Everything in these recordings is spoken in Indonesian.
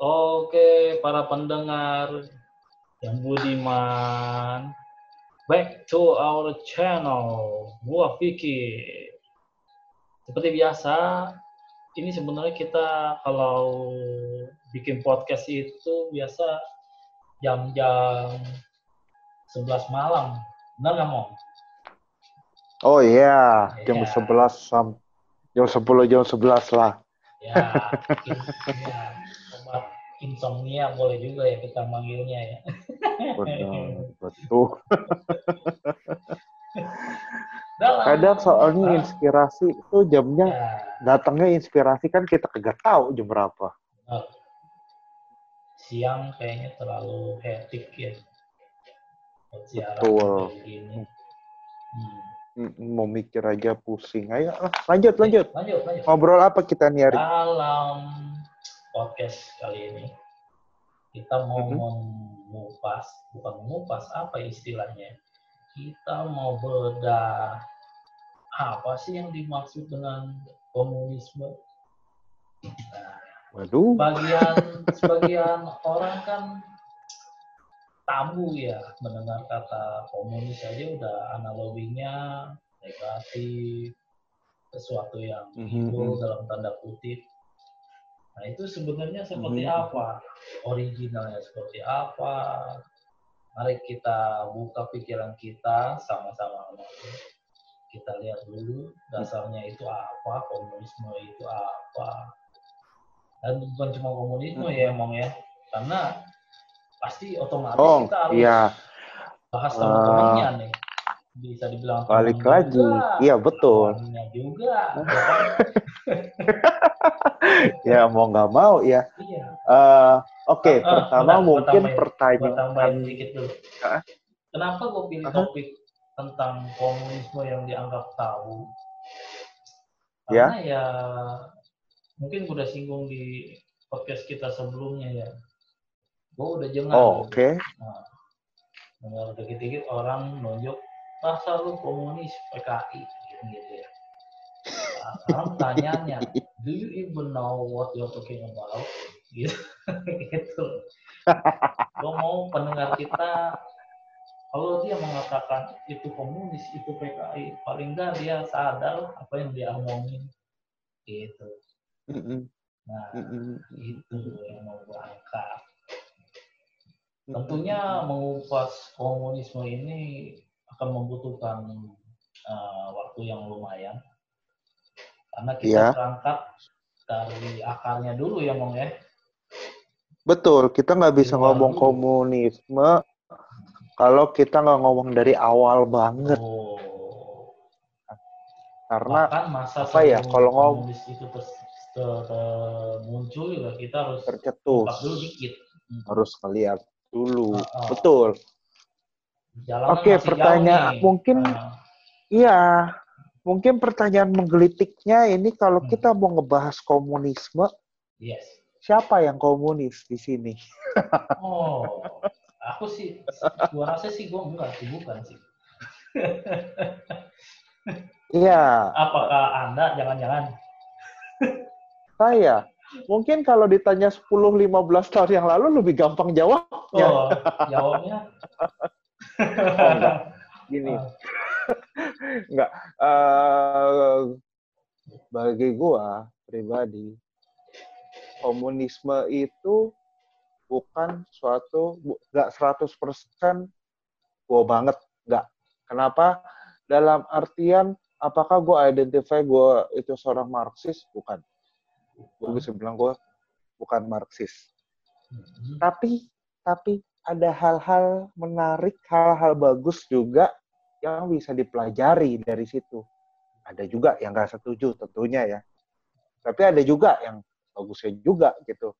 Oke, para pendengar yang budiman, back to our channel, gua Vicky. Seperti biasa, ini sebenarnya kita kalau bikin podcast itu biasa jam-jam 11 malam. Benar nggak, Mong? Oh iya, jam Iya. 11 sam jam 10 jam 11 lah. Ya, ya, obat insomnia boleh juga ya kita manggilnya ya. Betul, betul. Dalam- Kadang soalnya Ah, inspirasi itu jamnya ya, datangnya inspirasi kan kita kagak tahu jam berapa. benar. siang kayaknya terlalu hektik ya. Siaran Betul. kayak gini. Hmm. Mm, Mau mikir aja pusing. Ayo, ah, lanjut, lanjut. Lanjut, lanjut. Ngobrol apa kita nih hari? Dalam podcast kali ini kita mau Mhm. mengupas, bukan mengupas apa istilahnya? Kita mau bedah apa sih yang dimaksud dengan komunisme? Nah, Waduh. sebagian sebagian orang kan tabu ya mendengar kata komunis aja udah analoginya negatif sesuatu yang Mhm. evil dalam tanda kutip. Nah itu sebenarnya seperti Mhm. apa? Originalnya seperti apa? Mari kita buka pikiran kita sama-sama. Kita lihat dulu dasarnya itu apa komunisme itu apa. Dan bukan cuma komunisme ya emang ya. Karena pasti otomatis Oh, kita harus iya. bahas Ah. teman-temannya nih bisa dibilang Balik lagi. juga, Iya, betul. juga ya mau nggak mau ya. iya Eh, Oke, Ah, ah, pertama bentar, mungkin pertanyaan. tambahin dikit dulu Ah. kenapa gue pilih Aha. topik tentang komunisme yang dianggap tabu Ya. karena ya mungkin gue udah singgung di podcast kita sebelumnya ya gue udah jengah Oh, gitu. oke. Nah, dengar dikit-dikit orang nunjuk masa lu komunis PKI gitu ya. Nah, sekarang pertanyaannya, do you even know what you're talking about? Gitu. gitu. Gue mau pendengar kita, kalau dia mengatakan itu komunis, itu PKI, paling enggak dia sadar apa yang dia omongin. Gitu. Nah, itu yang mau gue angkat. Tentunya mengupas komunisme ini akan membutuhkan uh, waktu yang lumayan. Karena kita Iya. berangkat dari akarnya dulu ya, Mong ya. Betul, kita nggak bisa Keluar ngomong dulu. komunisme kalau kita nggak ngomong dari awal banget. Oh. Karena Bahkan masa apa ya, kalau ngom- komunis itu ter- ter- ter- muncul juga kita harus tercetus dulu dikit. Hmm. harus ngeliat dulu. Ah. Betul. Oke, pertanyaan jauh mungkin- Nah, Iya, mungkin pertanyaan menggelitiknya ini kalau Hmm. kita mau ngebahas komunisme, yes. siapa yang komunis di sini? Oh, aku sih, gua rasa sih gua enggak sih, bukan sih. Iya, Apakah Anda jangan-jangan? saya. Mungkin kalau ditanya 10-15 tahun yang lalu lebih gampang jawabnya. Oh, jawabnya? Oh, enggak. Gini, enggak. Eh, bagi gua pribadi, komunisme itu bukan suatu, enggak 100% gua banget, enggak. Kenapa? Dalam artian, apakah gua identify gua itu seorang Marxis? Bukan. Gua bisa bilang gua bukan Marxis. hmm, tapi tapi ada hal-hal menarik, hal-hal bagus juga yang bisa dipelajari dari situ. Ada juga yang nggak setuju tentunya ya. Tapi ada juga yang bagusnya juga gitu.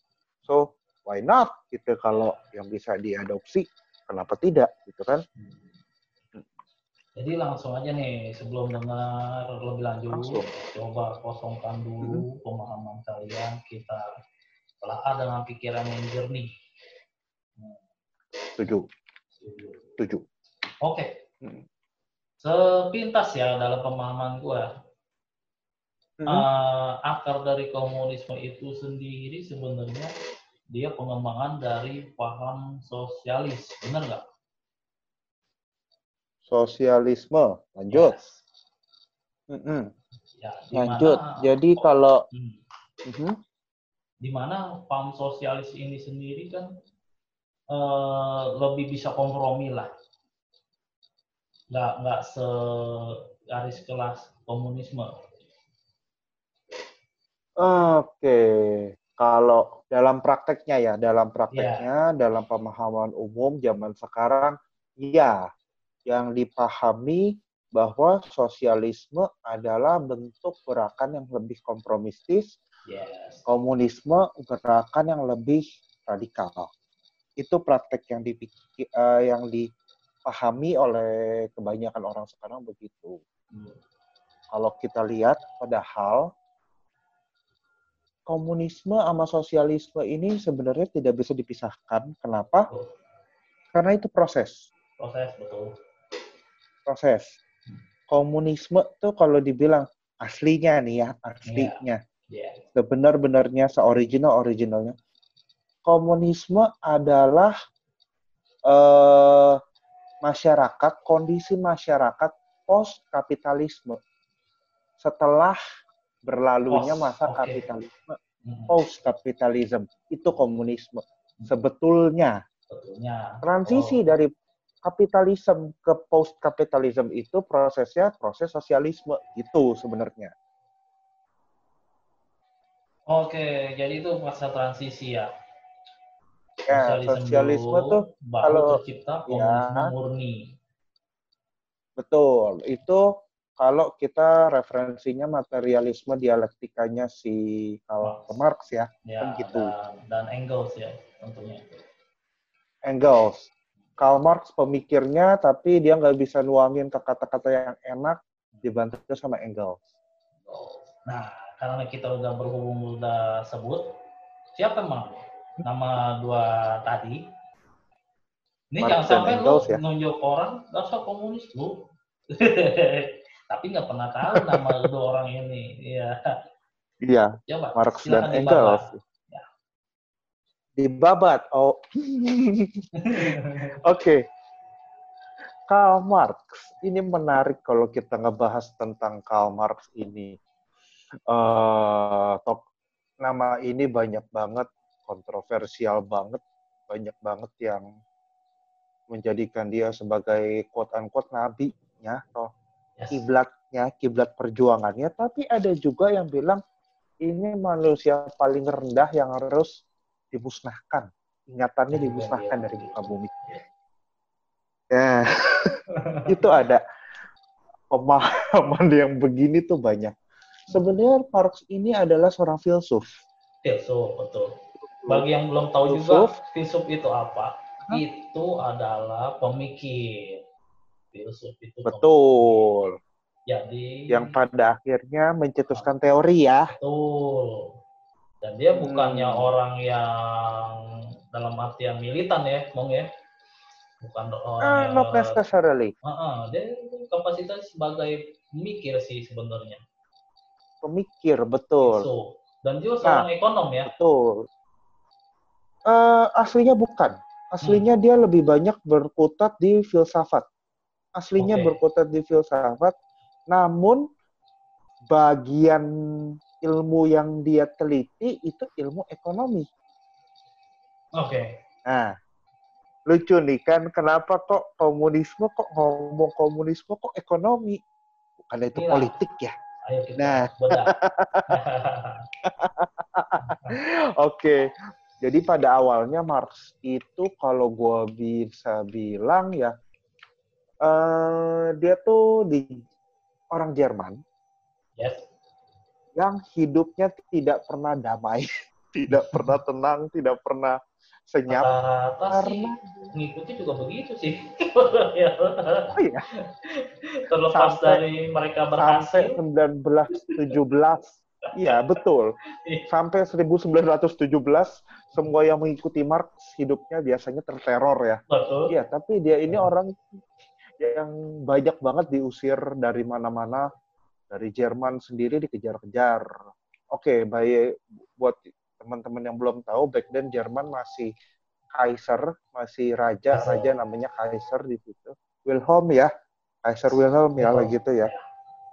So why not gitu kalau yang bisa diadopsi, kenapa tidak gitu kan? Jadi langsung aja nih, sebelum dengar lebih lanjut, Langsung. coba kosongkan dulu pemahaman kalian, kita telah dengan pikiran yang jernih. Hmm, Setuju, setuju. setuju. Oke, Hmm. sepintas ya dalam pemahaman gua. uh, akar dari komunisme itu sendiri sebenarnya dia pengembangan dari paham sosialis, benar nggak? Sosialisme, lanjut. Yes. Mm -hmm. Ya, lanjut. Jadi kalau hmm, mm -hmm. di mana paham sosialis ini sendiri kan uh, lebih bisa kompromi lah, nggak nggak se garis kelas komunisme. Oke, kalau dalam prakteknya ya, dalam prakteknya, yeah. dalam pemahaman umum zaman sekarang, ya, yang dipahami bahwa sosialisme adalah bentuk gerakan yang lebih kompromistis, yes. komunisme gerakan yang lebih radikal. Itu praktek yang dipikir, uh, yang dipahami oleh kebanyakan orang sekarang begitu. Hmm. Kalau kita lihat, padahal komunisme sama sosialisme ini sebenarnya tidak bisa dipisahkan. Kenapa? Karena itu proses. Proses, betul. Proses. Komunisme tuh kalau dibilang aslinya nih ya, aslinya. Yeah. Yeah. Sebenar-benarnya seoriginal-originalnya. Komunisme adalah uh, masyarakat, kondisi masyarakat post-kapitalisme. Setelah berlalunya post, masa okay. kapitalisme hmm. post kapitalisme itu komunisme sebetulnya sebetulnya transisi oh. dari kapitalisme ke post kapitalisme itu prosesnya proses sosialisme itu sebenarnya Oke, jadi itu masa transisi ya. Ya, sosialisme, sosialisme tuh kalau tercipta komunisme ya, murni. Betul, itu kalau kita referensinya materialisme dialektikanya si Karl Marx ya, ya kan gitu. Dan, dan Engels ya tentunya. Engels. Karl Marx pemikirnya tapi dia nggak bisa nuangin ke kata-kata yang enak dibantu sama Engels. Nah, karena kita udah berhubung udah sebut, siapa emang nama dua tadi? Ini Marx jangan sampai Engels, lu ya? nunjuk orang dasar komunis lu. tapi nggak pernah tahu nama dua orang ini. Iya. Iya. Coba. Marx dan Engels. Dibabat. Oh. Oke. okay. Karl Marx. Ini menarik kalau kita ngebahas tentang Karl Marx ini. Uh, top nama ini banyak banget, kontroversial banget, banyak banget yang menjadikan dia sebagai quote unquote nabi ya toh kiblatnya, kiblat perjuangannya, tapi ada juga yang bilang ini manusia paling rendah yang harus dimusnahkan. Ingatannya iya, dimusnahkan iya, dari iya. muka bumi. Ya, itu ada pemahaman yang begini tuh banyak. Sebenarnya Marx ini adalah seorang filsuf. Filsuf, betul. Bagi yang belum tahu filsuf. juga, filsuf itu apa? Hah? Itu adalah pemikir filsuf itu betul jadi yang pada akhirnya mencetuskan teori ya betul dan dia bukannya hmm. orang yang dalam artian militan ya mong ya? Bukan orang uh, yang, not necessarily. Uh, uh, dia kapasitas sebagai pemikir sih sebenarnya. Pemikir betul. So, dan juga seorang nah, ekonom ya? betul. Uh, aslinya bukan. Aslinya hmm. dia lebih banyak berkutat di filsafat. Aslinya okay. berkutat di filsafat, namun bagian ilmu yang dia teliti itu ilmu ekonomi. Oke. Okay. Nah, lucu nih kan kenapa kok komunisme kok ngomong komunisme kok ekonomi? Bukan itu Gila. politik ya. Ayo kita nah. Oke. okay. Jadi pada awalnya Marx itu kalau gue bisa bilang ya uh, dia tuh di orang Jerman yes. Yang hidupnya tidak pernah damai, tidak pernah tenang, tidak pernah senyap Rata karena mengikuti juga begitu sih. oh iya. Terlepas sampai, dari mereka berhasil. Sampai 1917. Iya, betul. Iya. Sampai 1917 semua yang mengikuti Marx hidupnya biasanya terteror ya. Betul. Iya, tapi dia ini orang yang banyak banget diusir dari mana-mana dari Jerman sendiri dikejar-kejar. Oke, baik buat teman-teman yang belum tahu, back then Jerman masih Kaiser, masih raja, Kaiser. raja namanya Kaiser di situ. Wilhelm ya, Kaiser Wilhelm ya, lagi gitu ya.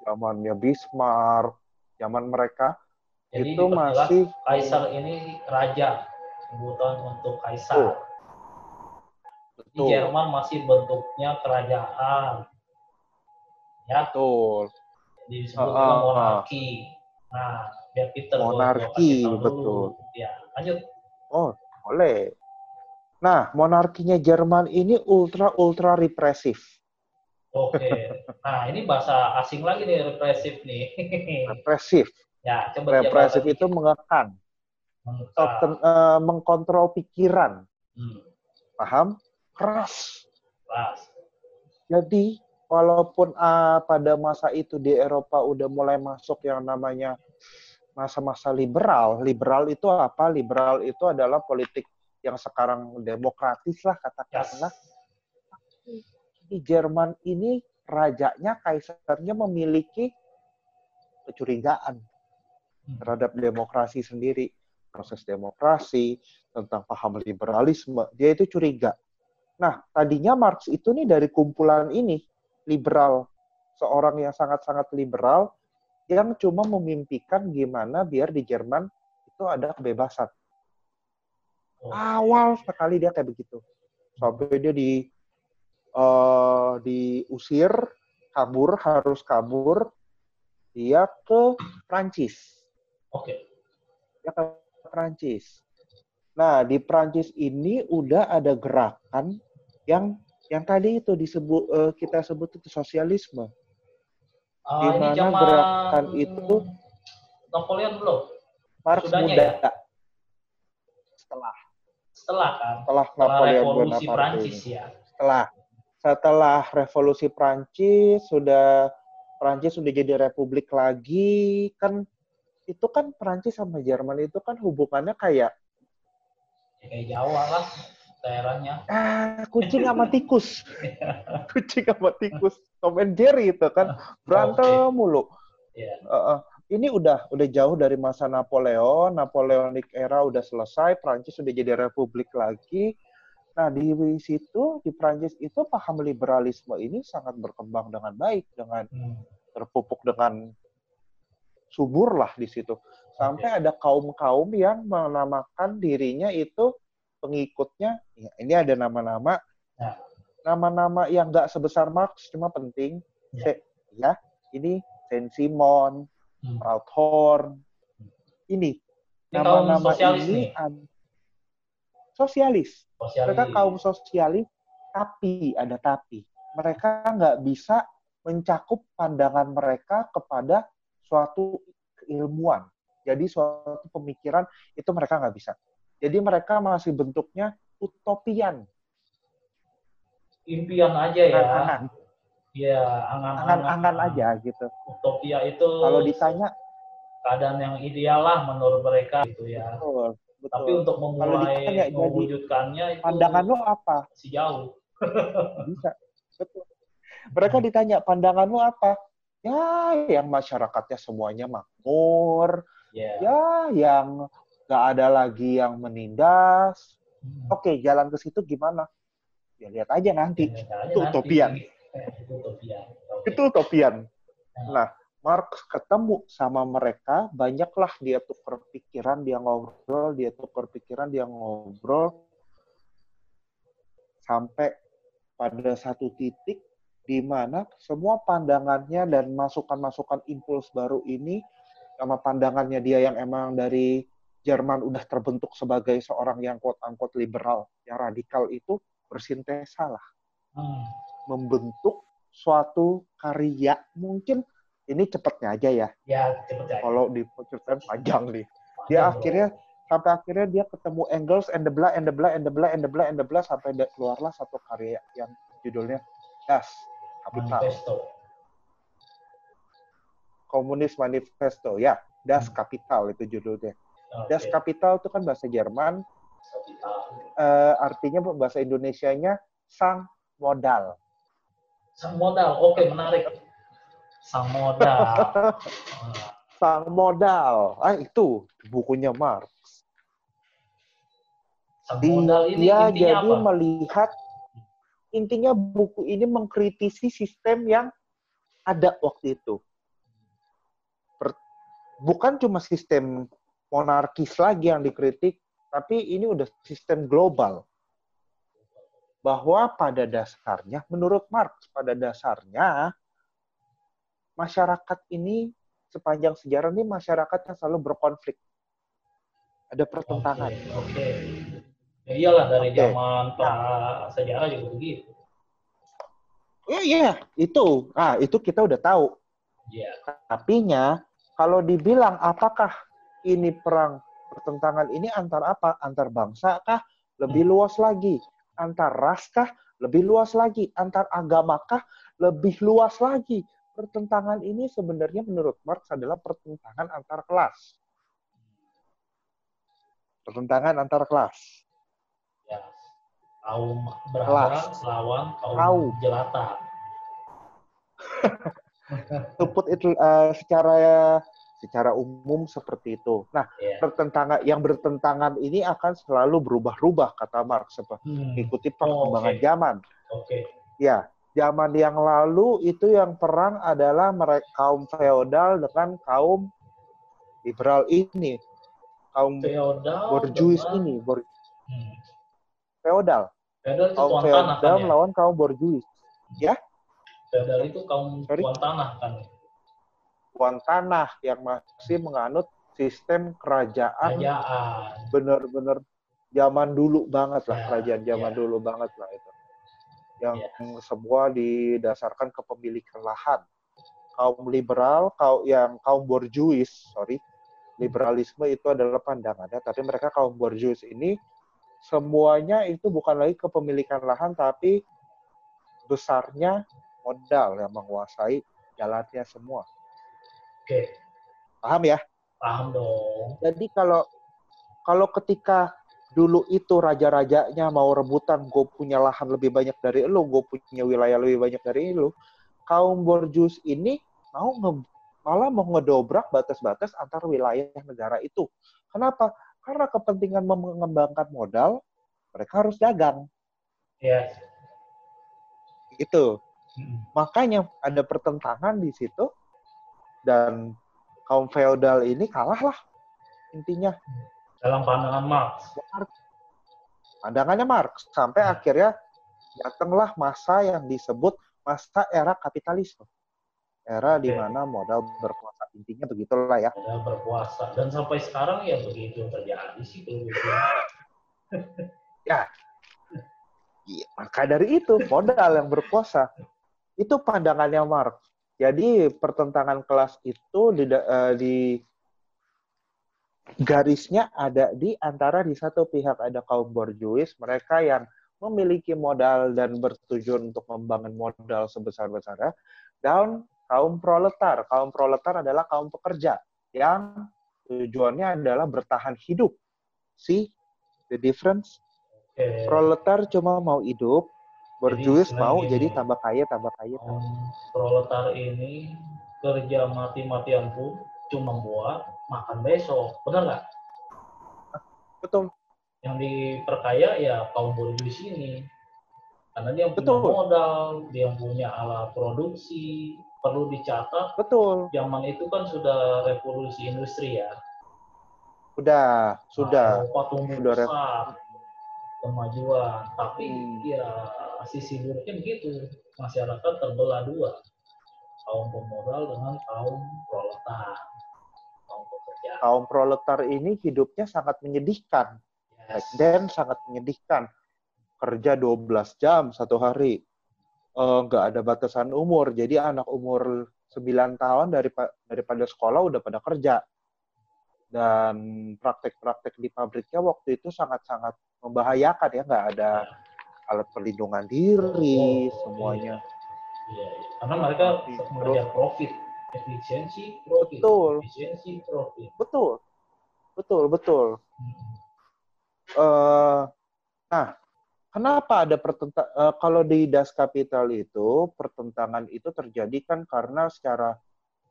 Zamannya Bismarck, zaman mereka Jadi itu masih Kaisar ini raja, sebutan untuk kaisar. Di betul, Jerman masih bentuknya kerajaan. Ya, betul. Disebut juga ah, monarki. Nah, biar Peter gua- gua Monarki, betul. Ya, lanjut. Oh, boleh. Nah, monarkinya Jerman ini ultra ultra represif. Oke. Nah, ini bahasa asing lagi nih, represif nih. Represif. ya, coba Represif itu mengekang, dikit. atau ten- eh, mengkontrol pikiran, Hmm, paham? Keras. keras. Jadi, walaupun ah, pada masa itu di Eropa udah mulai masuk yang namanya masa-masa liberal. Liberal itu apa? Liberal itu adalah politik yang sekarang demokratis lah Yes. katakanlah. Di Jerman ini rajanya, kaisarnya memiliki kecurigaan Hmm. terhadap demokrasi sendiri, proses demokrasi, tentang paham liberalisme, dia itu curiga. Nah, tadinya Marx itu nih dari kumpulan ini, liberal, seorang yang sangat-sangat liberal, yang cuma memimpikan gimana biar di Jerman itu ada kebebasan. Oh, Awal sekali dia kayak begitu. Sampai dia di eh, diusir, kabur, harus kabur, dia ke Prancis. Oke. ya ke Prancis. Nah, di Prancis ini udah ada gerakan yang yang tadi itu disebut eh, kita sebut itu sosialisme. Ah, Di mana zaman gerakan itu- Napoleon belum? Marx Sudahnya muda ya? setelah Setelah kan? setelah Setelah Napoleon revolusi Prancis ya. Setelah setelah revolusi Prancis sudah Prancis sudah jadi republik lagi kan itu kan Prancis sama Jerman itu kan hubungannya kayak Ya, kayak Jawa lah daerahnya. ah kucing sama tikus. Kucing sama tikus. Tom and Jerry itu kan. Berantem mulu. Ya. Uh, uh, ini udah udah jauh dari masa Napoleon. Napoleonic era udah selesai. Prancis sudah jadi republik lagi. Nah di situ di Prancis itu paham liberalisme ini sangat berkembang dengan baik dengan Hmm. terpupuk dengan subur lah di situ. Sampai ada kaum kaum yang menamakan dirinya itu pengikutnya ya, ini ada nama-nama Ya. nama-nama yang nggak sebesar Marx cuma penting Ya. Se- ya ini Saint Simon Hmm. Proudhon ini Ini nama-nama sosialis ini ad- sosialis Sosialis. mereka kaum sosialis tapi ada tapi mereka nggak bisa mencakup pandangan mereka kepada suatu keilmuan jadi suatu pemikiran itu mereka nggak bisa jadi mereka masih bentuknya utopian impian aja ya. angan-angan Iya, angan-angan. angan-angan aja gitu Utopia itu kalau ditanya keadaan yang ideal lah menurut mereka gitu ya. betul betul Tapi untuk memulai ditanya jadi mewujudkannya itu pandangan lo apa masih jauh. bisa betul mereka ditanya pandangan lo apa ya yang masyarakatnya semuanya makmur Ya. ya yang nggak ada lagi yang menindas Hmm. oke jalan ke situ gimana ya lihat aja nanti Ya, itu nanti. utopian. itu utopian. Itu utopian nah Marx ketemu sama mereka banyaklah dia tukar pikiran dia ngobrol dia tukar pikiran dia ngobrol sampai pada satu titik di mana semua pandangannya dan masukan-masukan impuls baru ini sama pandangannya dia yang emang dari Jerman udah terbentuk sebagai seorang yang quote unquote liberal, yang radikal itu bersintesa lah, Hmm. membentuk suatu karya. Mungkin ini cepatnya aja ya, Ya, cepet aja. kalau diceritain panjang nih. Dia akhirnya sampai akhirnya dia ketemu Engels and the blah and the blah and the blah and the blah and the blah sampai keluarlah satu karya yang judulnya Das Kapital. manifesto. Komunis Manifesto ya, Das Hmm. Kapital itu judulnya. Oke. Das Kapital itu kan bahasa Jerman, eh, artinya bahasa Indonesianya sang modal. Sang modal. Oke, menarik. sang modal. sang modal. Ah itu bukunya Marx. Sang modal ini Dia intinya jadi apa? melihat intinya buku ini mengkritisi sistem yang ada waktu itu. Per- bukan cuma sistem monarkis lagi yang dikritik, tapi ini udah sistem global. Bahwa pada dasarnya, menurut Marx, pada dasarnya masyarakat ini sepanjang sejarah ini masyarakat yang selalu berkonflik. Ada pertentangan. Oke. oke. Ya iyalah dari Oke. zaman pra sejarah juga begitu. Iya, iya, itu. Ah, itu kita udah tahu. Iya. Tapinya kalau dibilang apakah ini perang pertentangan ini antar apa? Antar bangsa kah? Lebih Hmm. luas lagi. Antar ras kah? Lebih luas lagi. Antar agama kah? Lebih luas lagi. Pertentangan ini sebenarnya menurut Marx adalah pertentangan antar kelas. Pertentangan antar kelas. Ya. Kaum berada Kelas. lawan kaum Kaum. jelata. To put it uh, secara secara umum seperti itu. Nah, Ya. pertentangan yang bertentangan ini akan selalu berubah-ubah kata Marx seperti Hmm. mengikuti perkembangan oke. zaman. Oke. Ya, zaman yang lalu itu yang perang adalah mereka kaum feodal dengan kaum liberal ini, kaum Feodal. borjuis dengan- ini, bor, Hmm. feodal, Feodal itu kaum tuan tanah kan feodal ya? melawan kaum borjuis. Feodal itu kaum Sorry? tuan tanah kan? Tuan tanah yang masih menganut sistem kerajaan Kerajaan. bener-bener zaman dulu banget lah, Ya, kerajaan zaman ya. dulu banget lah itu. Yang Ya. semua didasarkan kepemilikan lahan. Kaum liberal, kaum yang kaum borjuis, sorry, liberalisme itu adalah pandangannya, tapi mereka kaum borjuis ini semuanya itu bukan lagi kepemilikan lahan, tapi besarnya modal yang menguasai jalannya semua. Oke. Paham ya? Paham dong. Jadi kalau kalau ketika dulu itu raja-rajanya mau rebutan, gue punya lahan lebih banyak dari lu, gue punya wilayah lebih banyak dari lu, kaum borjuis ini mau nge- malah mau ngedobrak batas-batas antar wilayah negara itu. Kenapa? Karena kepentingan mengembangkan modal, mereka harus dagang. Ya. Itu. Hmm. Makanya ada pertentangan di situ dan kaum feodal ini kalah lah intinya. Dalam pandangan Marx. pandangannya Marx sampai Hmm. akhirnya datanglah masa yang disebut masa era kapitalisme era di Oke. mana modal berkuasa intinya begitulah ya Ada berpuasa. Dan sampai sekarang ya begitu terjadi sih gitu. Iya, maka dari itu modal yang berkuasa itu pandangannya Marx jadi pertentangan kelas itu di, eh, di garisnya ada di antara di satu pihak ada kaum borjuis mereka yang memiliki modal dan bertujuan untuk membangun modal sebesar-besarnya dan kaum proletar. Kaum proletar adalah kaum pekerja yang tujuannya adalah bertahan hidup. See the difference? Oke. proletar cuma mau hidup istilahnya mau gini. jadi tambah kaya tambah kaya Kaum proletar ini kerja mati-matian pun cuma buat makan besok. Benar nggak? betul Yang diperkaya ya kaum borjuis ini. Karena dia punya Betul. modal, dia punya alat produksi. Perlu dicatat, betul zaman itu kan sudah revolusi industri ya. sudah sudah Eropa tumbuh Sudah besar, kemajuan. Tapi Hmm. ya sisi buruknya begitu, masyarakat terbelah dua, kaum pemodal dengan kaum proletar, kaum pekerja. kaum proletar ini hidupnya sangat menyedihkan. Back Yes. then sangat menyedihkan. Kerja 12 jam satu hari. Eh, nggak ada batasan umur. Jadi anak umur 9 tahun daripada daripada sekolah udah pada kerja. Dan praktek-praktek di pabriknya waktu itu sangat-sangat membahayakan ya. Nggak ada alat perlindungan diri Oh, semuanya Iya, iya. Karena mereka mengejar profit, efisiensi, profit, Betul. efisiensi, profit. betul betul betul Hmm. eh nah, kenapa ada pertentang uh, kalau di Das Kapital itu pertentangan itu terjadi kan karena secara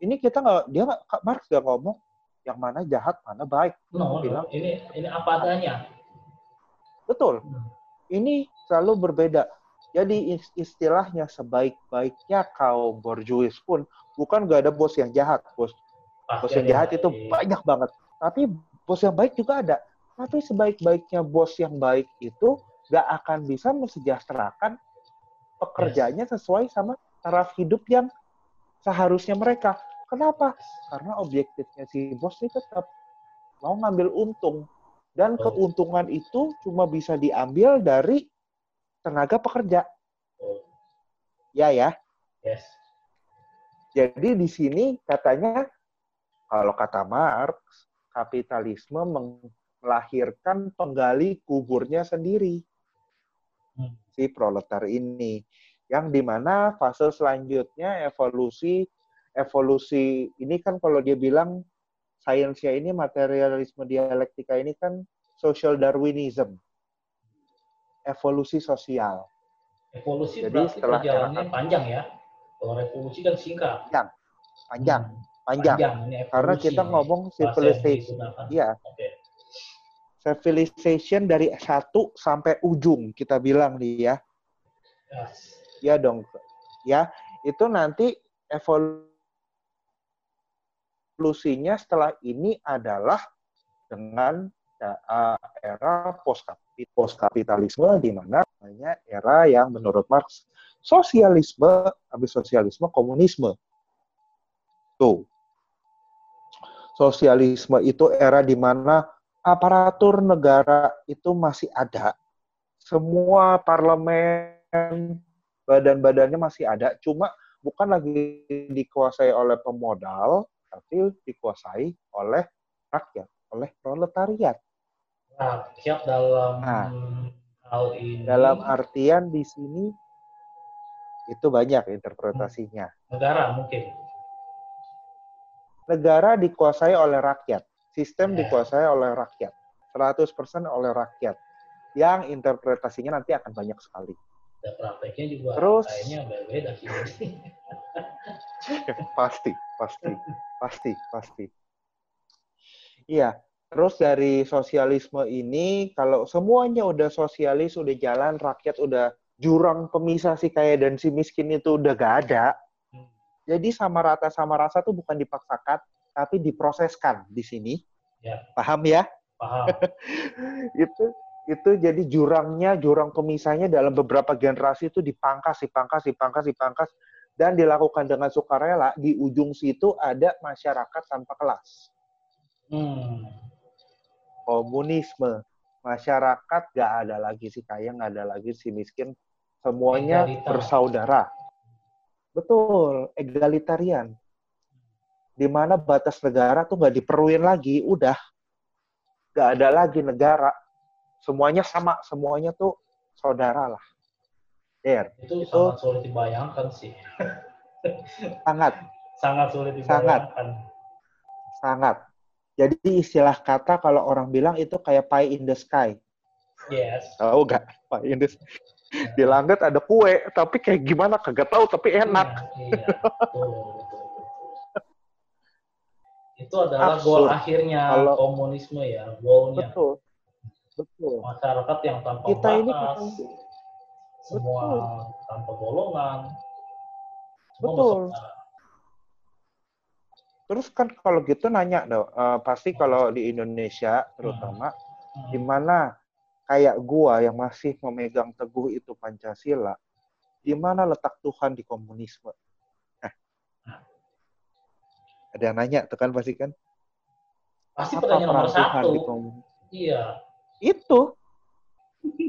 ini kita nggak dia nggak Marx nggak ngomong yang mana jahat mana baik. No, bilang ini ini apa adanya. Betul. Hmm. Ini selalu berbeda. Jadi istilahnya sebaik-baiknya kaum borjuis pun bukan gak ada bos yang jahat, bos. bos yang jahat itu banyak banget. Tapi bos yang baik juga ada. Tapi sebaik-baiknya bos yang baik itu gak akan bisa mensejahterakan pekerjaannya sesuai sama taraf hidup yang seharusnya mereka. Kenapa? Karena objektifnya si bos ini tetap mau ngambil untung. Dan oh. keuntungan itu cuma bisa diambil dari tenaga pekerja. Ya ya. Yes. Jadi di sini katanya kalau kata Marx, kapitalisme melahirkan penggali kuburnya sendiri. Hmm. Si proletar ini yang di mana fase selanjutnya evolusi evolusi ini kan kalau dia bilang sainsnya ini materialisme dialektika ini kan social Darwinism evolusi sosial. Evolusi Jadi berarti setelah perjalanannya era, panjang ya. Kalau revolusi kan singkat. Panjang, panjang, hmm. panjang. panjang. Karena kita ngomong civilization, iya. Okay. Civilization dari satu sampai ujung kita bilang nih ya. Yes. Ya dong, ya itu nanti evolusinya setelah ini adalah dengan uh, era post kapitalisme di mana namanya era yang menurut Marx sosialisme habis sosialisme komunisme. Tuh. Sosialisme itu era di mana aparatur negara itu masih ada. Semua parlemen badan-badannya masih ada. Cuma bukan lagi dikuasai oleh pemodal tapi dikuasai oleh rakyat oleh proletariat rakyat dalam nah, hal ini. dalam artian di sini itu banyak interpretasinya. Negara mungkin. Negara dikuasai oleh rakyat sistem yeah. dikuasai oleh rakyat 100% oleh rakyat. Yang interpretasinya nanti akan banyak sekali. Dan prakteknya juga terus kayaknya beda sih. Pasti pasti pasti pasti. Iya Terus dari sosialisme ini, kalau semuanya udah sosialis, udah jalan, rakyat udah jurang pemisah si kaya dan si miskin itu udah gak ada. Hmm. Jadi sama rata sama rasa tuh bukan dipaksakan, tapi diproseskan di sini. Ya. Paham ya? Paham. itu itu jadi jurangnya, jurang pemisahnya dalam beberapa generasi itu dipangkas, dipangkas, dipangkas, dipangkas, dan dilakukan dengan sukarela. Di ujung situ ada masyarakat tanpa kelas. Hmm komunisme. Masyarakat gak ada lagi si kaya nggak ada lagi si miskin. Semuanya Egalita. bersaudara. Betul egalitarian. Di mana batas negara tuh nggak diperluin lagi udah. Gak ada lagi negara. Semuanya sama semuanya tuh saudara lah. Der, itu, itu sangat sulit dibayangkan sih. Sangat. Sangat sulit dibayangkan. Sangat. Sangat jadi istilah kata kalau orang bilang itu kayak pie in the sky. Yes. Tahu gak? Pie in the sky. Di langit ada kue, tapi kayak gimana kagak tahu tapi enak. Iya, iya. itu adalah goal akhirnya kalau, komunisme ya, goalnya. Betul. Betul. Masyarakat yang tanpa kita batas, ini semua betul. tanpa golongan. Semua betul. Bersama Terus kan kalau gitu nanya dong, uh, pasti kalau di Indonesia terutama, hmm. di mana kayak gua yang masih memegang teguh itu Pancasila, di mana letak Tuhan di komunisme? Nah, ada yang nanya tuh kan pasti kan? Pasti apa pertanyaan nomor satu. Iya. Itu.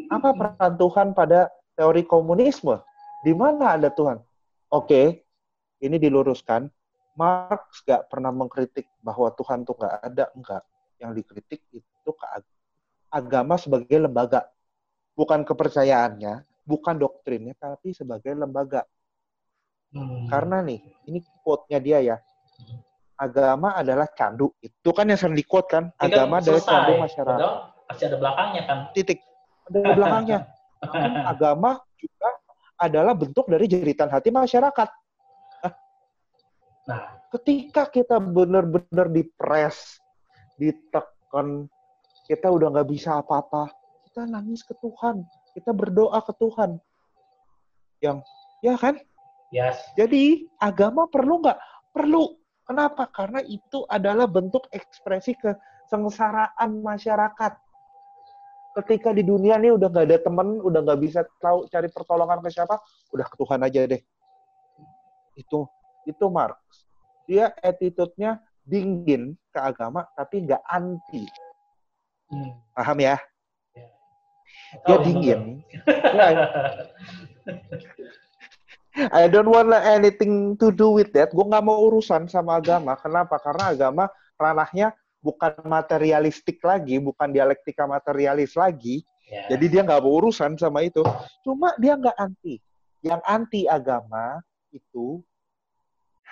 Apa peran Tuhan pada teori komunisme? Di mana ada Tuhan? Oke, ini diluruskan Marx gak pernah mengkritik bahwa Tuhan tuh gak ada, enggak. Yang dikritik itu ke agama sebagai lembaga. Bukan kepercayaannya, bukan doktrinnya, tapi sebagai lembaga. Hmm. Karena nih, ini quote-nya dia ya. Agama adalah candu. Itu kan yang sering di-quote kan. Agama adalah candu masyarakat. Padahal masih ada belakangnya kan. Titik. Ada belakangnya. agama juga adalah bentuk dari jeritan hati masyarakat. Nah, Ketika kita benar-benar dipres, ditekan, kita udah nggak bisa apa-apa, kita nangis ke Tuhan, kita berdoa ke Tuhan. Yang, ya kan? yes. Jadi agama perlu nggak? Perlu. Kenapa? Karena itu adalah bentuk ekspresi kesengsaraan masyarakat. Ketika di dunia nih udah nggak ada temen, udah nggak bisa tahu cari pertolongan ke siapa, udah ke Tuhan aja deh. Itu itu Marx. Dia attitude-nya dingin ke agama, tapi nggak anti. Hmm. Paham ya? Dia Tahu, dingin. Ya, I don't want anything to do with that. Gue nggak mau urusan sama agama. Kenapa? Karena agama ranahnya bukan materialistik lagi, bukan dialektika materialis lagi. Ya. Jadi dia nggak mau urusan sama itu. Cuma dia nggak anti. Yang anti agama itu,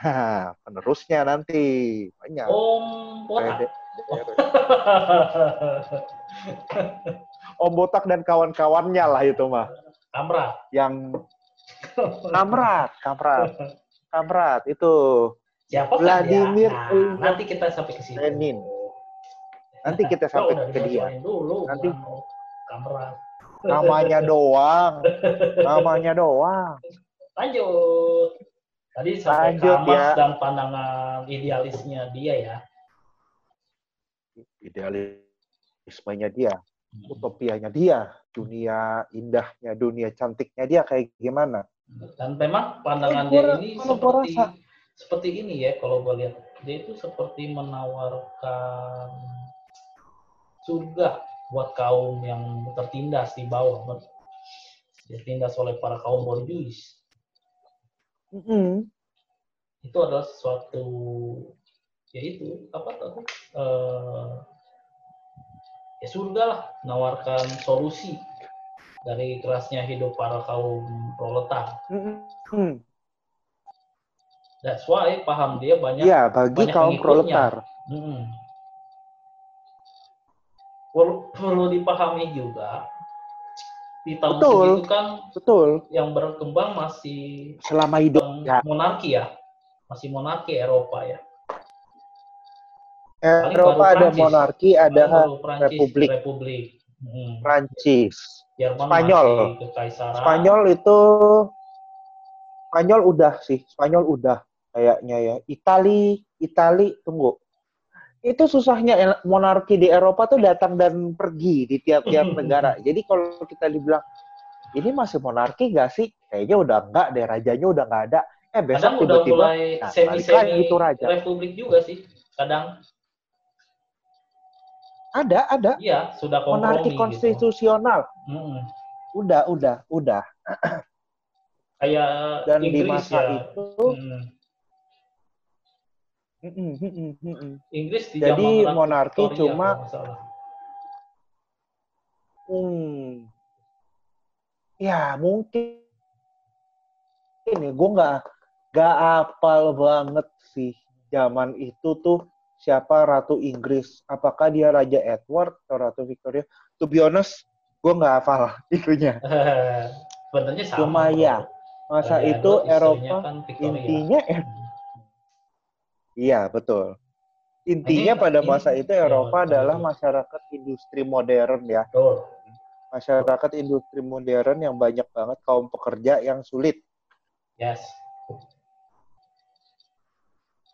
ha, penerusnya nanti banyak. Om Botak. Om Botak dan kawan-kawannya lah itu mah. Kamra. Yang kamrat, kamrat, kamrat itu Siapa kan Vladimir dia? Nah, nanti kita sampai ke situ. Lenin. Nanti kita Oh, sampai udah ke dia. Dulu, Nanti- bukan Kamra. Namanya doang, namanya doang. Lanjut. Tadi sampai Lanjut, ya. dan pandangan idealisnya dia ya. Idealismenya dia, utopianya dia, dunia indahnya, dunia cantiknya dia kayak gimana? Dan memang pandangan Eh, dia ini seperti rasa- seperti ini ya kalau gue lihat. Dia itu seperti menawarkan surga buat kaum yang tertindas di bawah, tertindas oleh para kaum borjuis. Mm-mm. Itu adalah sesuatu ya itu apa tadi eh, ya surga lah menawarkan solusi dari kerasnya hidup para kaum proletar. Mm-mm. That's why paham dia banyak Iya, bagi banyak kaum proletar. Hmm. Perlu, perlu dipahami juga di tahun Betul. segitu kan Betul. yang berkembang masih Selama hidup ya, monarki ya, masih monarki Eropa ya. Paling Eropa ada Prancis. monarki, ada Prancis, republik. Republik. Hmm. Prancis. Jerman Spanyol. Spanyol itu Spanyol udah sih, Spanyol udah kayaknya ya. Itali, Itali tunggu. Itu susahnya monarki di Eropa tuh datang dan pergi di tiap-tiap negara. Jadi kalau kita dibilang ini masih monarki nggak sih? Kayaknya udah enggak deh, rajanya udah nggak ada. Eh besok tiba-tiba nah, balik semi-semi lagi tuh raja. republik juga sih. Kadang ada, ada iya sudah kompromi monarki gitu. konstitusional. Hmm. Udah, udah, udah. Kayak Dan di Inggris masa ya. itu, Hmm. Inggris di Jadi monarki Victoria, cuma-. Hmm. Ya mungkin ini gue nggak nggak apal banget sih zaman itu tuh siapa Ratu Inggris. Apakah dia Raja Edward atau Ratu Victoria? To be honest, gue nggak hafal itunya. Sebenarnya sama. Cuma ya, Masa Raja itu Edward Eropa kan Victoria. intinya Hmm. Iya betul. Intinya Ini- pada ini- masa itu ya, Eropa betul, adalah betul. masyarakat industri modern ya. Betul. Masyarakat industri modern yang banyak banget kaum pekerja yang sulit. Yes.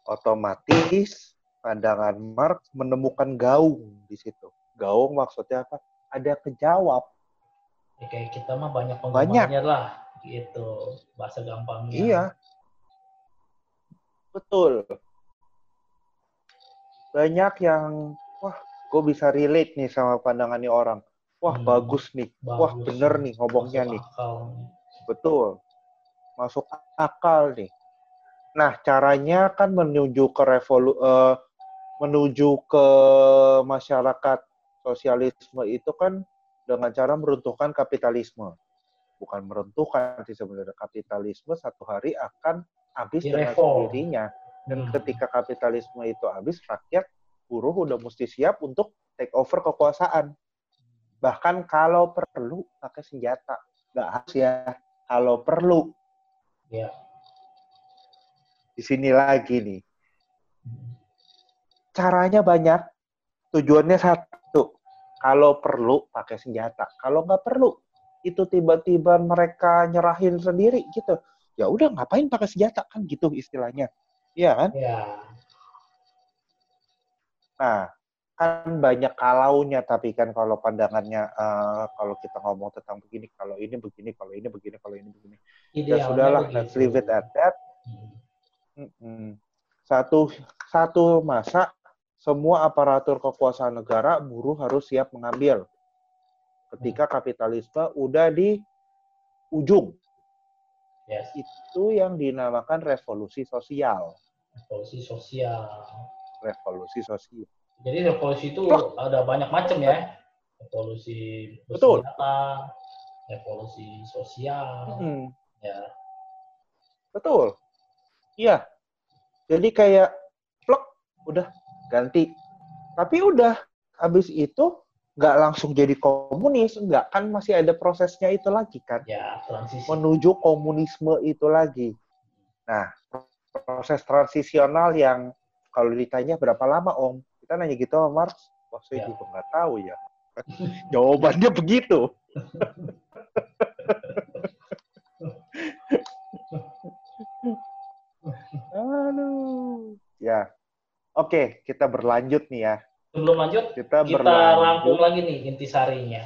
otomatis pandangan Marx menemukan gaung di situ. Gaung maksudnya apa? Ada kejawab. Ya, kayak kita mah banyak Banyak. penggemarnya lah gitu bahasa gampangnya. Iya. Betul. Banyak yang, wah, gue bisa relate nih sama pandangannya orang. Wah, Hmm. bagus nih. Wah, Bagus. bener nih ngomongnya Masuk nih. akal. Betul. Masuk akal nih. Nah, caranya kan menuju ke revolu eh, menuju ke masyarakat sosialisme itu kan dengan cara meruntuhkan kapitalisme. Bukan meruntuhkan sih sebenarnya kapitalisme satu hari akan habis dengan sendirinya. Dan Hmm. ketika kapitalisme itu habis, rakyat buruh udah mesti siap untuk take over kekuasaan. Bahkan kalau perlu pakai senjata. Nggak harus ya. Kalau perlu. Ya. Di sini lagi nih. Caranya banyak. Tujuannya satu. Kalau perlu pakai senjata. Kalau nggak perlu, itu tiba-tiba mereka nyerahin sendiri gitu. Ya udah ngapain pakai senjata kan gitu istilahnya. Iya kan? Ya. Nah, kan banyak kalaunya tapi kan kalau pandangannya uh, kalau kita ngomong tentang begini kalau ini begini kalau ini begini kalau ini begini ya sudahlah let's leave it at that hmm. satu satu masa semua aparatur kekuasaan negara buruh harus siap mengambil ketika kapitalisme udah di ujung yes. itu yang dinamakan revolusi sosial revolusi sosial revolusi sosial jadi revolusi itu Plok. ada banyak macam ya. Revolusi Betul. revolusi sosial, hmm. ya. Betul. Iya. Jadi kayak plok udah ganti. Tapi udah habis itu nggak langsung jadi komunis, nggak kan masih ada prosesnya itu lagi kan? Ya, transisi. Menuju komunisme itu lagi. Nah, proses transisional yang kalau ditanya berapa lama Om? kita nanya gitu sama Marx wah saya ya. juga nggak tahu ya jawabannya begitu Aduh. Ya. Oke, kita berlanjut nih ya. Sebelum lanjut, kita, kita berlanjut. rangkum lagi nih intisarinya.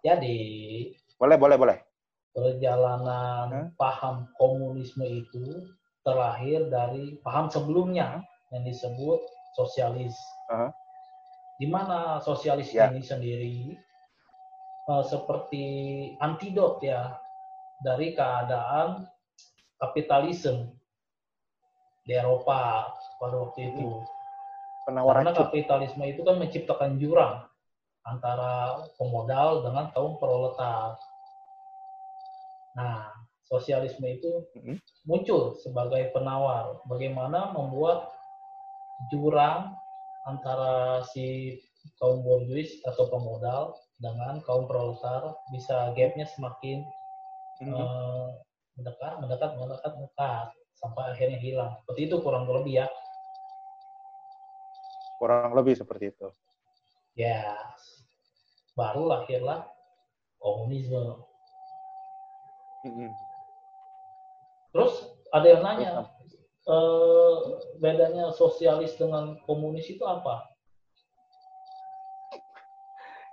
Jadi, boleh, boleh, boleh. Perjalanan huh? paham komunisme itu terlahir dari paham sebelumnya yang disebut sosialis. Uh-huh. Di mana sosialis yeah. ini sendiri uh, seperti antidot ya dari keadaan kapitalisme di Eropa pada waktu itu. Hmm. Penawaran Karena kapitalisme itu kan menciptakan jurang antara pemodal dengan kaum proletar. Nah, sosialisme itu muncul sebagai penawar bagaimana membuat jurang antara si kaum borjuis atau pemodal dengan kaum proletar bisa gapnya semakin mm-hmm. uh, mendekat, mendekat, mendekat, mendekat sampai akhirnya hilang. Seperti itu kurang lebih ya. Kurang lebih seperti itu. Ya, yes. baru lahirlah komunisme. Mm-hmm. Terus ada yang nanya, eh, bedanya sosialis dengan komunis itu apa?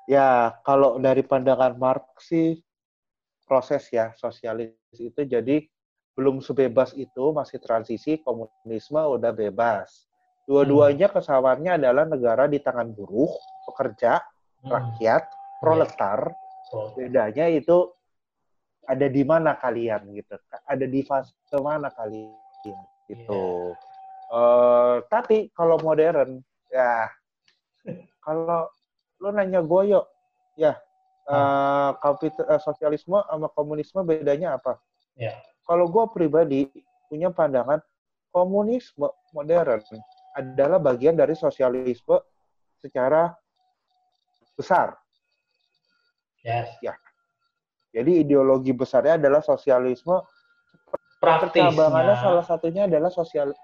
Ya, kalau dari pandangan Marx sih proses ya sosialis itu jadi belum sebebas itu masih transisi komunisme udah bebas. Dua-duanya hmm. adalah negara di tangan buruh, pekerja, hmm. rakyat, proletar. Yeah. Bedanya itu ada di mana kalian gitu. Ada di fase mana kalian gitu. Yeah. Uh, tapi kalau modern ya kalau lo nanya goyo ya uh, kapit uh, sosialisme sama komunisme bedanya apa? Yeah. Kalau gue pribadi punya pandangan komunisme modern adalah bagian dari sosialisme secara besar. Yes. Ya. Jadi ideologi besarnya adalah sosialisme praktisnya salah satunya adalah sosial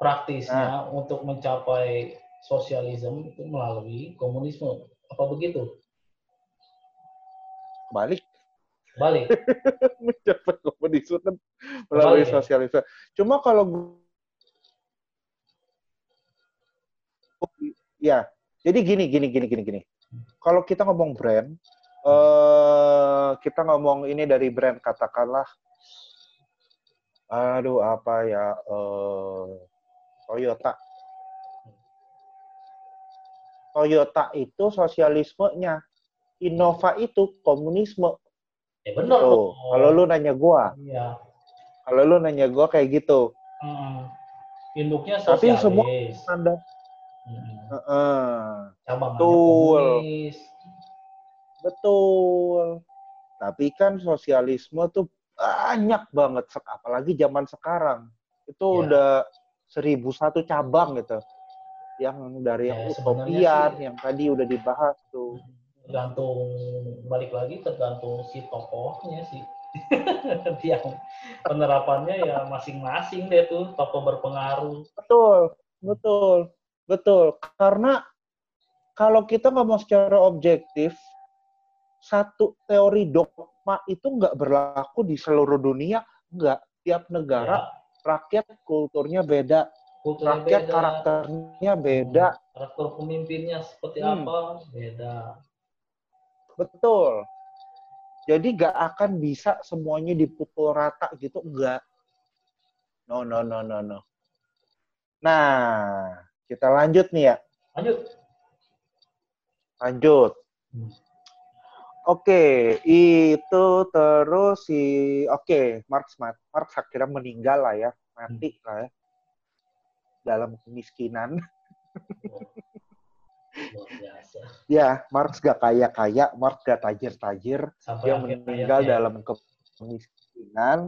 praktisnya nah. untuk mencapai sosialisme itu melalui komunisme apa begitu balik balik mencapai komunisme kan melalui balik, sosialisme cuma kalau ya jadi gini gini gini gini gini. Kalau kita ngomong brand uh, kita ngomong ini dari brand katakanlah aduh apa ya uh, Toyota. Toyota itu sosialismenya. Innova itu komunisme. Ya benar gitu. kalau lu nanya gua. Iya. kalau lu nanya gua kayak gitu. Hmm. induknya sosialis tapi semua anda hmm. Uh -uh. betul. betul. Tapi kan sosialisme tuh banyak banget apalagi zaman sekarang. Itu ya. udah seribu satu cabang gitu. Yang dari yang Ya, utopian sebenarnya sih- yang tadi udah dibahas tuh. tergantung balik lagi tergantung si tokohnya sih. Yang penerapannya ya masing-masing deh tuh tokoh berpengaruh. Betul, betul, betul. Karena kalau kita ngomong secara objektif, satu teori dogma itu nggak berlaku di seluruh dunia, nggak. Tiap negara, ya, rakyat kulturnya beda, kulturnya rakyat beda karakternya beda. karakter pemimpinnya seperti Hmm. apa beda Betul. Jadi nggak akan bisa semuanya dipukul rata gitu, nggak. No, no, no, no, no. Nah, kita lanjut nih ya. lanjut Lanjut. Hmm. Oke, itu terus si oke, Marx mat- Marx akhirnya meninggal lah ya, mati lah ya. Dalam kemiskinan. Ya, Marx gak kaya-kaya, Marx gak tajir-tajir, sampai dia meninggal hayatnya. dalam kemiskinan,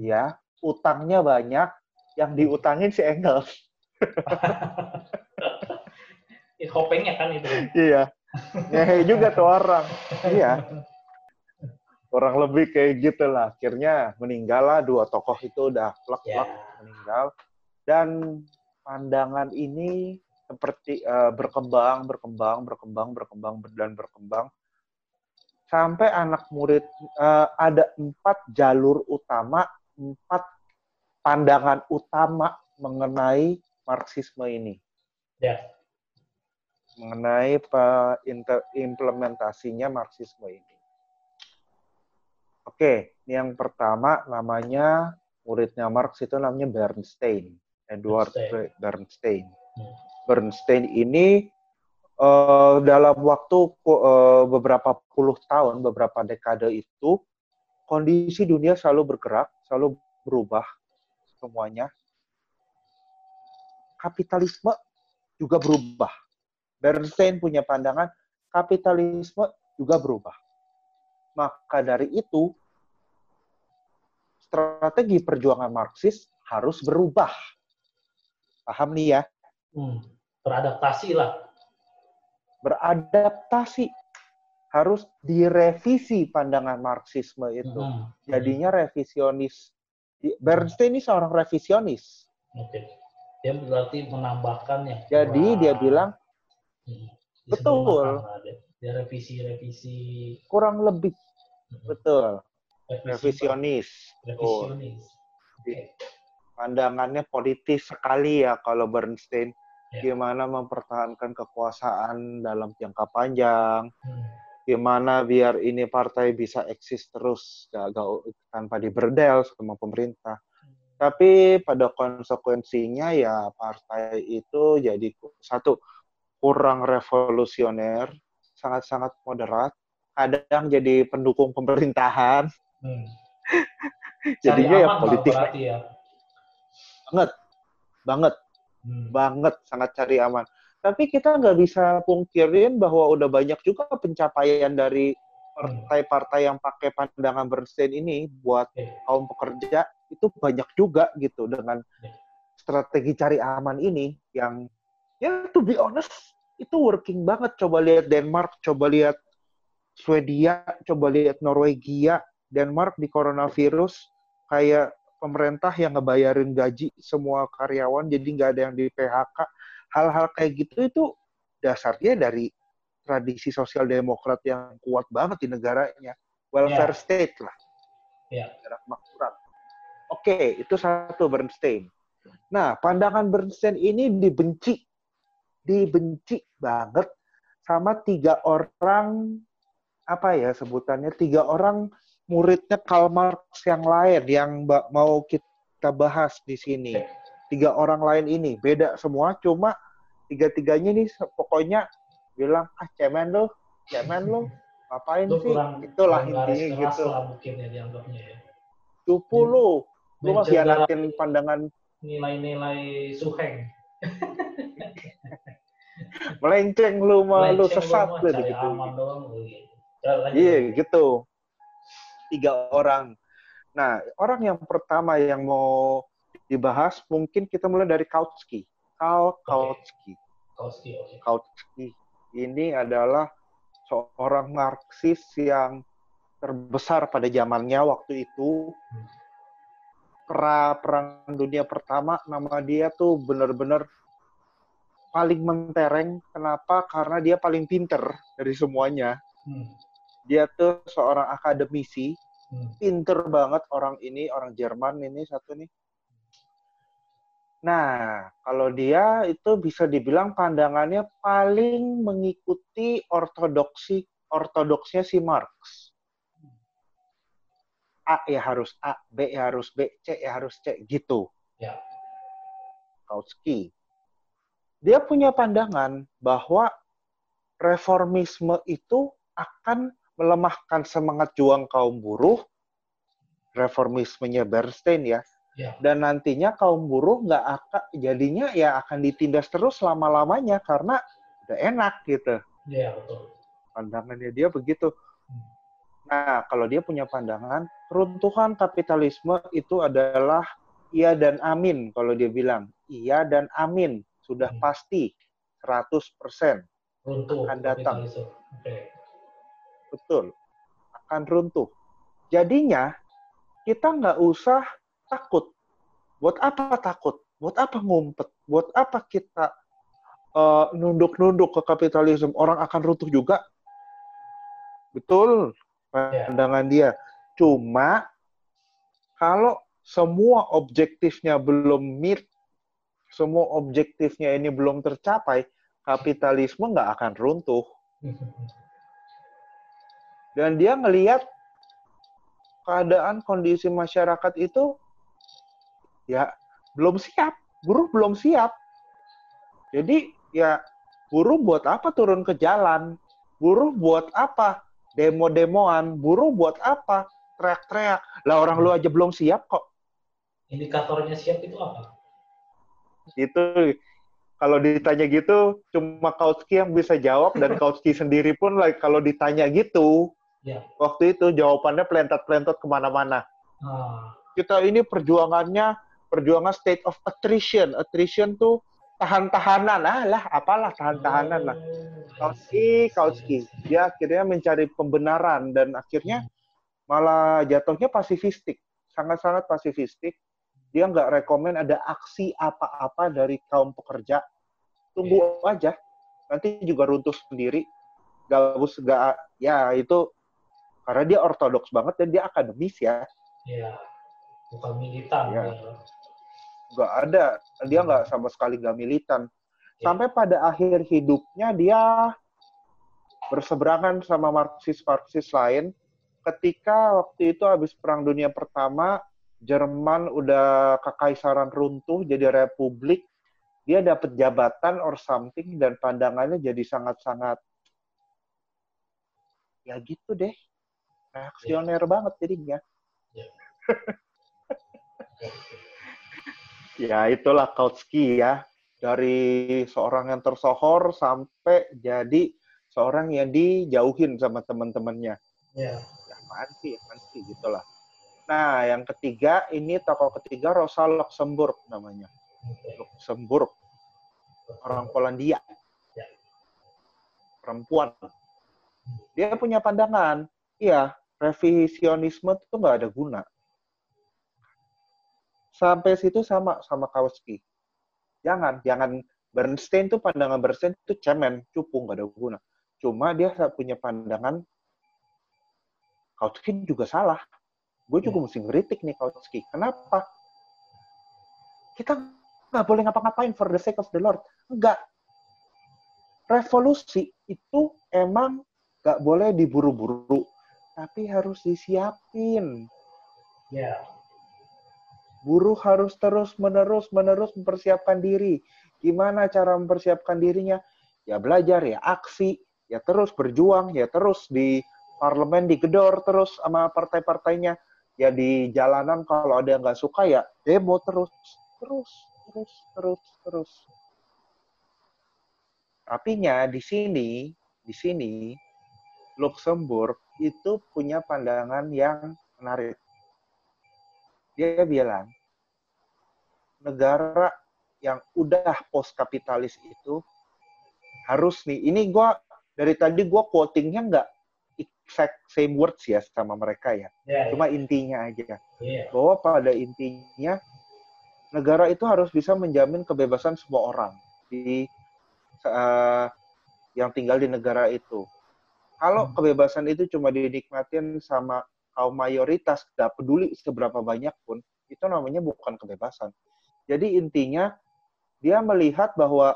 ya, utangnya banyak, yang diutangin si Engels. Ih, Hopengnya kan itu Iya. Ngehe juga tuh orang. Iya. Kurang lebih kayak gitu lah. Akhirnya meninggal lah dua tokoh itu udah plek-plek meninggal. Dan pandangan ini seperti eh, berkembang, berkembang, berkembang, berkembang, dan berkembang. Sampai anak murid, eh, ada empat jalur utama, empat pandangan utama mengenai Marxisme ini ya mengenai implementasinya Marxisme ini. Oke, ini yang pertama namanya muridnya Marx itu namanya Bernstein, Edward Bernstein. Bernstein. Hmm. Bernstein ini eh, dalam waktu eh, beberapa puluh tahun, beberapa dekade itu kondisi dunia selalu bergerak, selalu berubah semuanya. Kapitalisme juga berubah. Bernstein punya pandangan kapitalisme juga berubah. Maka dari itu, strategi perjuangan Marxis harus berubah. Paham nih ya? Hmm. beradaptasi lah Beradaptasi. Harus direvisi pandangan Marxisme itu. Hmm. Jadinya revisionis. Bernstein ini seorang revisionis. oke dia berarti menambahkan ya Jadi dia bilang Hmm. Betul. Dia. dia revisi revisi kurang lebih Hmm. betul revisi revisionis. Revisionis oke pandangannya politis sekali ya kalau Bernstein. Ya. Gimana mempertahankan kekuasaan dalam jangka panjang, Hmm. gimana biar ini partai bisa eksis terus gak, gak- tanpa diberdel sama pemerintah. Tapi pada konsekuensinya ya partai itu jadi satu kurang revolusioner, sangat-sangat moderat, kadang jadi pendukung pemerintahan, Hmm. jadinya ya politik ya banget, banget. Hmm. banget sangat cari aman. Tapi kita nggak bisa pungkirin bahwa udah banyak juga pencapaian dari partai-partai yang pakai pandangan Bernstein ini buat kaum pekerja itu banyak juga gitu dengan Oke. strategi cari aman ini yang ya to be honest itu working banget. Coba lihat Denmark, coba lihat Swedia, coba lihat Norwegia, Denmark di coronavirus kayak pemerintah yang ngebayarin gaji semua karyawan jadi nggak ada yang di PHK. Hal-hal kayak gitu itu dasarnya dari tradisi sosial demokrat yang kuat banget di negaranya. Welfare state lah. Ya. Negara makmurat. Oke, itu satu Bernstein. Nah, pandangan Bernstein ini dibenci. Dibenci banget sama tiga orang, apa ya sebutannya, tiga orang muridnya Karl Marx yang lain yang mau kita bahas di sini. Tiga orang lain ini, beda semua, cuma tiga-tiganya nih pokoknya bilang, ah cemen lo, cemen lo, ngapain sih? kurang Itulah kurang intinya gitu. lah mungkin ya dianggapnya ya Cupu lu, lu ngehianatin pandangan nilai-nilai suheng melenceng lu mah lu Melenceng sesat lu gitu. aman doang lu gitu. Ya. Iya gitu. Tiga orang. Nah, orang yang pertama yang mau dibahas mungkin kita mulai dari Kautsky. Karl Kautsky. Kautsky, oke. Kautsky. Ini adalah seorang Marxis yang terbesar pada zamannya waktu itu. Hmm. Pra Perang Dunia Pertama, nama dia tuh benar-benar paling mentereng. Kenapa? Karena dia paling pinter dari semuanya. Hmm. Dia tuh seorang akademisi, Hmm. pinter banget orang ini, orang Jerman ini satu nih. Nah, kalau dia itu bisa dibilang pandangannya paling mengikuti ortodoksi ortodoksnya si Marx. A ya harus A, B ya harus B, C ya harus C gitu. Ya. Kautsky. Dia punya pandangan bahwa reformisme itu akan melemahkan semangat juang kaum buruh. Reformismenya Bernstein ya, Ya. dan nantinya kaum buruh nggak akan jadinya ya akan ditindas terus lama-lamanya karena udah enak gitu Ya, betul. pandangannya dia begitu nah kalau dia punya pandangan runtuhan kapitalisme itu adalah iya dan amin kalau dia bilang. Iya dan amin sudah Hmm. pasti 100% Runtuh Akan datang. Oke. betul akan runtuh. Jadinya kita nggak usah takut. Buat apa takut? Buat apa ngumpet? Buat apa kita eh, nunduk-nunduk ke kapitalisme? Orang akan runtuh juga. Betul pandangan dia. Cuma kalau semua objektifnya belum meet semua objektifnya ini belum tercapai kapitalisme nggak akan runtuh. Dan dia ngelihat keadaan kondisi masyarakat itu ya belum siap, buruh belum siap. Jadi ya buruh buat apa turun ke jalan? Buruh buat apa demo-demoan? Buruh buat apa teriak-teriak? Lah orang lu aja belum siap kok. Indikatornya siap itu apa? Itu kalau ditanya gitu cuma Kautsky yang bisa jawab dan Kautsky sendiri pun like, kalau ditanya gitu Ya. waktu itu jawabannya pelentat-pelentat ke mana-mana. Ah, kita ini perjuangannya perjuangan state of attrition. Attrition tuh tahan-tahanan. Ah lah, apalah tahan-tahanan lah. Oh, Kautsky, Kautsky. Dia akhirnya mencari pembenaran dan akhirnya malah jatuhnya pasifistik. Sangat-sangat pasifistik. Dia nggak rekomen ada aksi apa-apa dari kaum pekerja. Tunggu aja. Nanti juga runtuh sendiri. Gak us, gak, ya itu karena dia ortodoks banget dan dia akademis ya. Ya. Bukan militan. Ya. ya. Nggak ada. Dia nggak sama sekali nggak militan. Ya. sampai pada akhir hidupnya dia berseberangan sama marxis-marxis lain. Ketika waktu itu habis perang dunia pertama Jerman udah kekaisaran runtuh jadi republik dia dapat jabatan or something dan pandangannya jadi sangat-sangat ya gitu deh. Reaksioner banget jadinya Ya, itulah Kautsky ya. Dari seorang yang tersohor sampai jadi seorang yang dijauhin sama teman-temannya. Ya. Ya, apaan sih, apaan sih, gitulah. Nah, yang ketiga, ini tokoh ketiga Rosa Luxemburg namanya. Luxemburg, orang Polandia. Ya. Perempuan. Dia punya pandangan, iya, revisionisme itu nggak ada guna. Sampai situ sama sama Kautsky. Jangan, jangan Bernstein tuh pandangan Bernstein itu cemen, cupu, nggak ada guna. Cuma dia punya pandangan Kautsky juga salah. Gue juga mesti ngeritik nih Kautsky. Kenapa? Kita nggak boleh ngapa-ngapain for the sake of the Lord. Enggak. Revolusi itu emang nggak boleh diburu-buru, tapi harus disiapin. Ya. Buruh harus terus-menerus menerus mempersiapkan diri. Gimana cara mempersiapkan dirinya? Ya belajar, ya aksi, ya terus berjuang, ya terus di parlemen digedor terus sama partai-partainya. Ya di jalanan kalau ada yang nggak suka ya demo terus, terus, terus, terus, terus. Tapinya di sini, di sini Luxembourg itu punya pandangan yang menarik. Dia bilang, negara yang udah post kapitalis itu harus nih. Ini gue dari tadi gue quotingnya nggak exact same words ya sama mereka ya. Ya, Cuma intinya aja iya. bahwa pada intinya negara itu harus bisa menjamin kebebasan semua orang di eh, yang tinggal di negara itu. Kalau Hmm. kebebasan itu cuma dinikmatin sama kaum mayoritas, gak peduli seberapa banyak pun, itu namanya bukan kebebasan. Jadi intinya dia melihat bahwa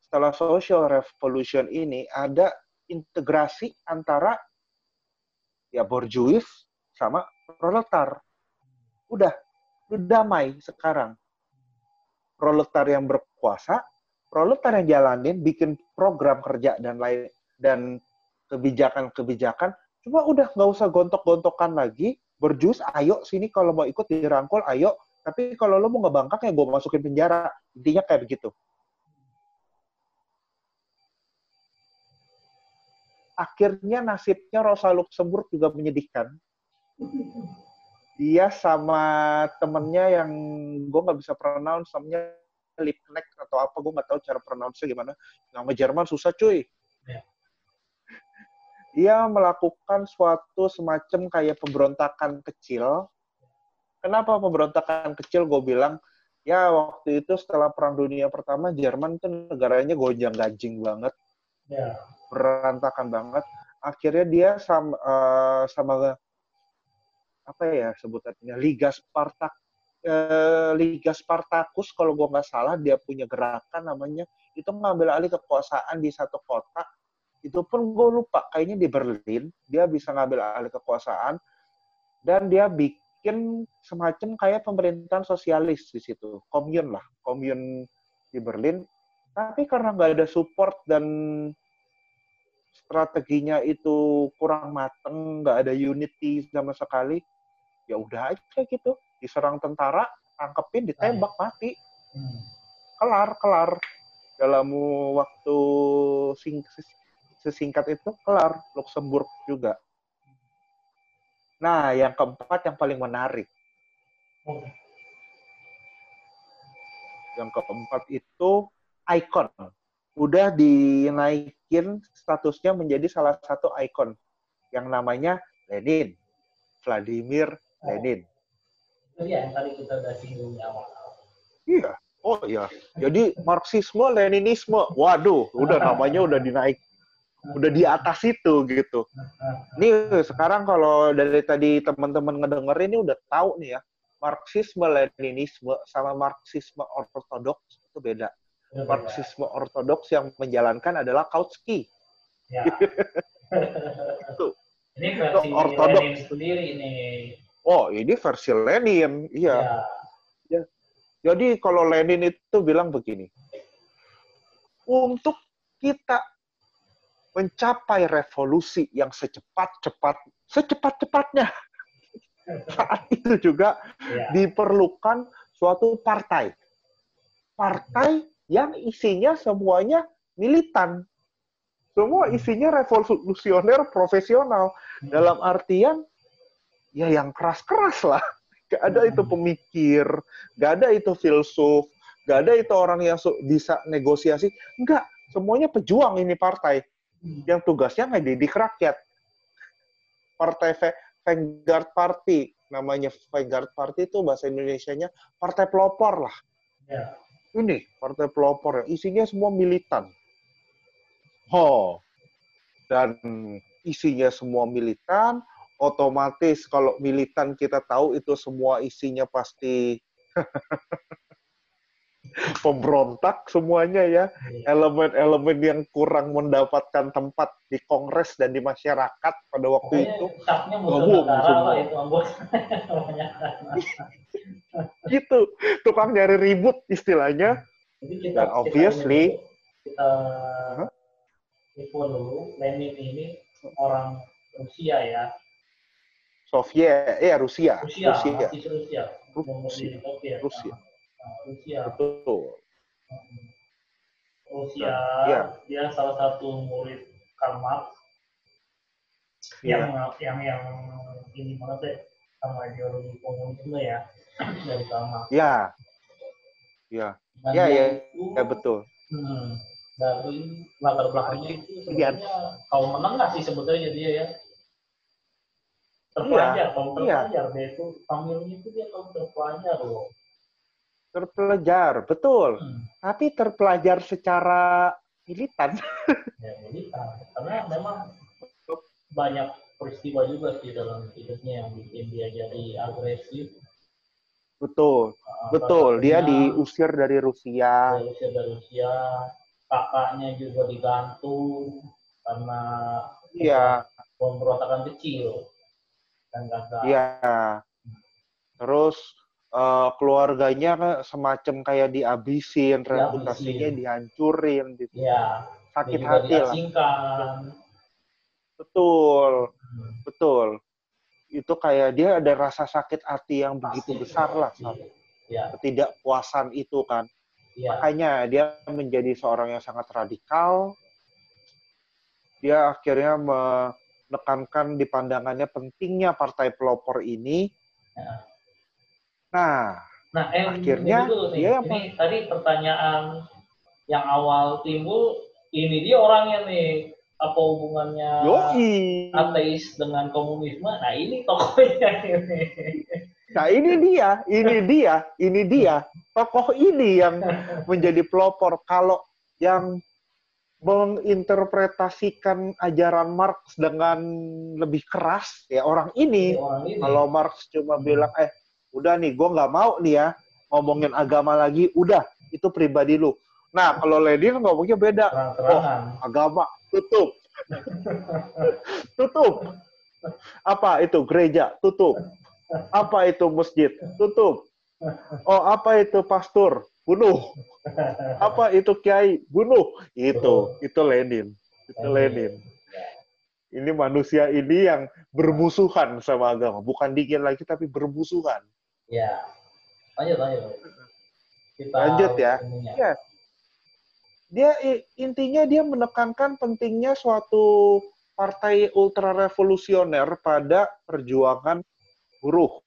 setelah social revolution ini ada integrasi antara ya borjuis sama proletar. Udah, udah damai sekarang. Proletar yang berkuasa, proletar yang jalanin bikin program kerja dan lain dan kebijakan-kebijakan, coba udah nggak usah gontok-gontokan lagi, berjus, ayo sini kalau mau ikut dirangkul, ayo. Tapi kalau lo mau ngebangkang ya gue masukin penjara. Intinya kayak begitu. Akhirnya nasibnya Rosa Luxemburg juga menyedihkan. Dia sama temennya yang gue nggak bisa pronounce, namanya Lipknecht atau apa, gue nggak tahu cara pronounce gimana. Nama Jerman susah cuy. Ya. Dia melakukan suatu semacam kayak pemberontakan kecil. Kenapa pemberontakan kecil? Gue bilang, ya waktu itu setelah Perang Dunia Pertama, Jerman tuh negaranya gonjang-ganjing banget Ya. berantakan banget. Akhirnya dia sama eh, sama apa ya sebutannya Liga Spartak eh, Liga Spartacus kalau gua nggak salah dia punya gerakan namanya itu ngambil alih kekuasaan di satu kota itu pun gue lupa kayaknya di Berlin dia bisa ngambil alih kekuasaan dan dia bikin semacam kayak pemerintahan sosialis di situ komun lah komun di Berlin tapi karena nggak ada support dan strateginya itu kurang mateng, nggak ada unity sama sekali, ya udah aja gitu. Diserang tentara, tangkepin, ditembak, mati. Hmm. Kelar, kelar. Dalam waktu sing sesingkat itu, kelar. Luxembourg juga. Nah, yang keempat yang paling menarik. Yang keempat itu icon. Udah dinaikin statusnya menjadi salah satu icon yang namanya Lenin. Vladimir Lenin. Itu ya yang tadi kita udah singgung di awal. Iya. Oh iya. Jadi Marxisme, Leninisme. Waduh, udah namanya udah dinaik. Udah di atas itu gitu. Ini sekarang kalau dari tadi teman-teman ngedenger ini udah tahu nih ya. Marxisme, Leninisme sama Marxisme ortodoks itu beda. Marxisme ortodoks yang menjalankan adalah Kautsky. Ya. Itu. Ini versi ortodoks. Lenin sendiri ini. Oh, ini versi Lenin. Iya. Ya. Jadi kalau Lenin itu bilang begini, untuk kita mencapai revolusi yang secepat-cepat, secepat-cepatnya. Saat itu juga Ya. diperlukan suatu partai, partai yang isinya semuanya militan, semua isinya revolusioner profesional. Dalam artian ya yang keras-keras lah. Gak ada itu pemikir, gak ada itu filsuf, gak ada itu orang yang bisa negosiasi. Enggak, semuanya pejuang ini partai yang tugasnya ngedidik rakyat. Partai Va- Vanguard Party, namanya Vanguard Party itu bahasa Indonesianya partai pelopor lah. Ya. Ini partai pelopor, isinya semua militan. Oh, dan isinya semua militan, otomatis kalau militan kita tahu itu semua isinya pasti pemberontak semuanya ya. Elemen-elemen yang kurang mendapatkan tempat di Kongres dan di masyarakat pada waktu Pokoknya itu. Gabung semua. itu. Gitu, tukang nyari ribut istilahnya. Kita, Dan obviously- kita info dulu, Lenin ini orang Rusia ya, Soviet, ya Rusia. Rusia, Rusia. Rusia, belum Rusia. di Soviet. Rusia. Rusia. Betul. Rusia, Iya. dia salah satu murid Karl Marx Iya. yang yang yang ini banget deh sama ideologi komunisme ya dari Karl Marx. Ya. Ya. Dan Ya, ya. itu, Ya betul. hmm, dari latar belakangnya itu sebenarnya kaum menengah sih sebetulnya dia ya terpelajar Iya, kaum terpelajar dia itu familnya itu dia kaum terpelajar loh Terpelajar, betul. hmm. Tapi terpelajar secara militan. ya militan karena memang banyak peristiwa juga sih dalam hidupnya yang bikin dia jadi agresif Betul, Uh, betul. Dia diusir dari Rusia. dari Rusia dari Rusia kakaknya juga digantung karena Iya, pemberontakan kecil dan gagal iya. Terus eh, keluarganya kan semacam kayak dihabisin, reputasinya dihancurin, gitu. ya sakit hati lah. Betul, Hmm, betul. Itu kayak dia ada rasa sakit hati yang begitu pasti. besar lah, sama ya ketidakpuasan itu kan. ya Makanya dia menjadi seorang yang sangat radikal. Dia akhirnya menekankan di pandangannya pentingnya partai pelopor ini. Ya. Nah, nah eh, Akhirnya, dulu nih. dia yang ini tadi pertanyaan yang awal timbul ini dia orangnya nih apa hubungannya yoi. ateis dengan komunisme nah ini tokohnya ini Nah, ini dia, ini dia, ini dia. Tokoh ini yang menjadi pelopor. Kalau yang menginterpretasikan ajaran Marx dengan lebih keras, ya orang ini. orang ini Kalau Marx cuma bilang, eh, udah nih, gue nggak mau nih ya ngomongin agama lagi, udah, itu pribadi lu. Nah, kalau Lenin ngomongnya beda. terang-terangan Agama, tutup. tutup. Apa itu? Gereja, tutup. Apa itu masjid? Tutup. Oh, apa itu pastor? Bunuh. Apa itu kiai? Bunuh. Itu, itu Lenin. Itu Lenin. Ini manusia ini yang bermusuhan sama agama. Bukan dingin lagi, tapi bermusuhan. Ya lanjut lanjut kita Lanjut ya. ininya. Iya. Dia intinya dia menekankan pentingnya suatu partai ultra revolusioner pada perjuangan buruh.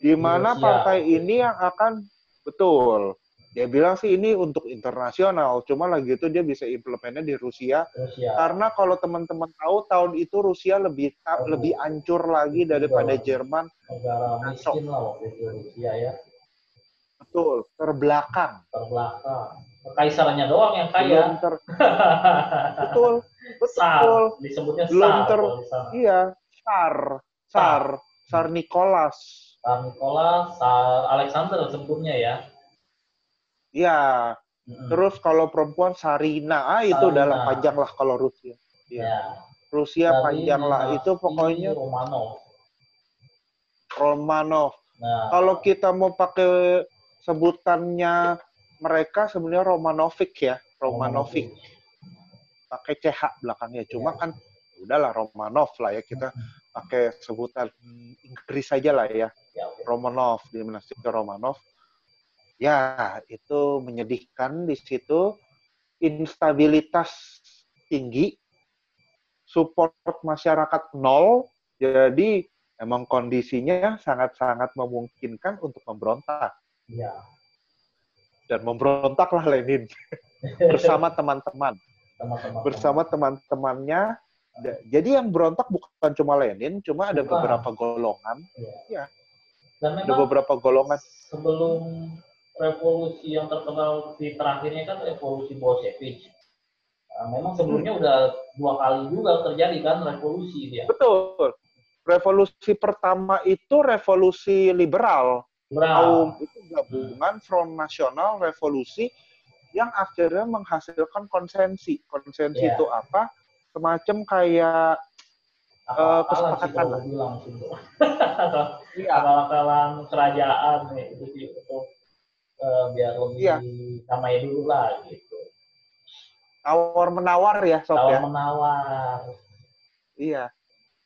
Di mana partai ini yang akan betul. Dia bilang sih ini untuk internasional, cuma lagi itu dia bisa implementnya di Rusia Rusia karena kalau teman-teman tahu tahun itu Rusia lebih ta- Oh. lebih hancur lagi daripada Betul. Jerman. negara miskin lah waktu itu Rusia ya Betul, terbelakang. terbelakang kekaisarannya doang yang Belum kaya ter- betul, betul. disebutnya Belum Tsar ter-. Iya, Tsar, Tsar, Tsar Nicholas. Tsar Nicholas Tsar Alexander sebelumnya ya Iya, Mm-mm. terus kalau perempuan Sarina, ah itu Sarina. udah lah panjang lah kalau Rusia. ya Rusia Dari panjang lah, itu pokoknya Romanov Romanov. nah Kalau kita mau pakai sebutannya mereka sebenarnya Romanovic ya, Romanovic. Pakai CH belakangnya. Cuma Ya. kan udahlah Romanov lah ya kita pakai sebutan Inggris saja lah ya. ya. Romanov, dinasti Romanov. Ya, itu menyedihkan di situ. Instabilitas tinggi, support masyarakat nol, jadi emang kondisinya sangat-sangat memungkinkan untuk memberontak. ya. Dan memberontaklah Lenin. Bersama teman-teman, bersama teman-temannya. Jadi yang berontak bukan cuma Lenin, cuma ada beberapa golongan, dan ada memang beberapa golongan. sebelum revolusi yang terkenal di terakhirnya kan revolusi Bolshevik. Nah, memang sebelumnya Hmm. udah dua kali juga terjadi kan revolusi dia. Betul. Revolusi pertama itu revolusi liberal. Kaum itu gabungan Front Nasional Revolusi yang akhirnya menghasilkan konsensi. Konsensi Iya. itu apa? Semacam kayak sih kesepakatan iya, Akal-akalan kerajaan nih itu sih untuk biar lebih Iya. damai dulu lah gitu. tawar menawar ya sob Tawar ya. menawar. Iya.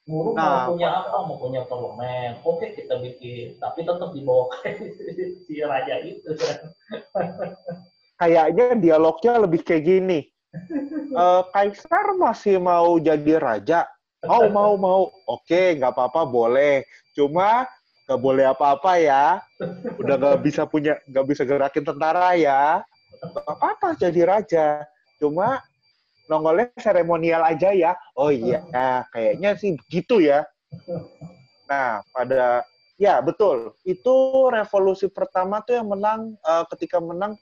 Buruh Nah, mau punya apa? Mau punya parlemen. Oke kita bikin, tapi tetap di bawah si raja itu. Kayaknya dialognya lebih kayak gini. Eh, Kaisar masih mau jadi raja. Mau, mau, mau. Oke, nggak apa-apa, boleh. Cuma nggak boleh apa-apa ya. Udah nggak bisa punya, nggak bisa gerakin tentara ya. Nggak apa-apa jadi raja. Cuma nongolnya seremonial aja ya. Oh iya, nah, kayaknya sih begitu ya. Nah, pada ya betul. Itu revolusi pertama tuh yang menang uh, ketika menang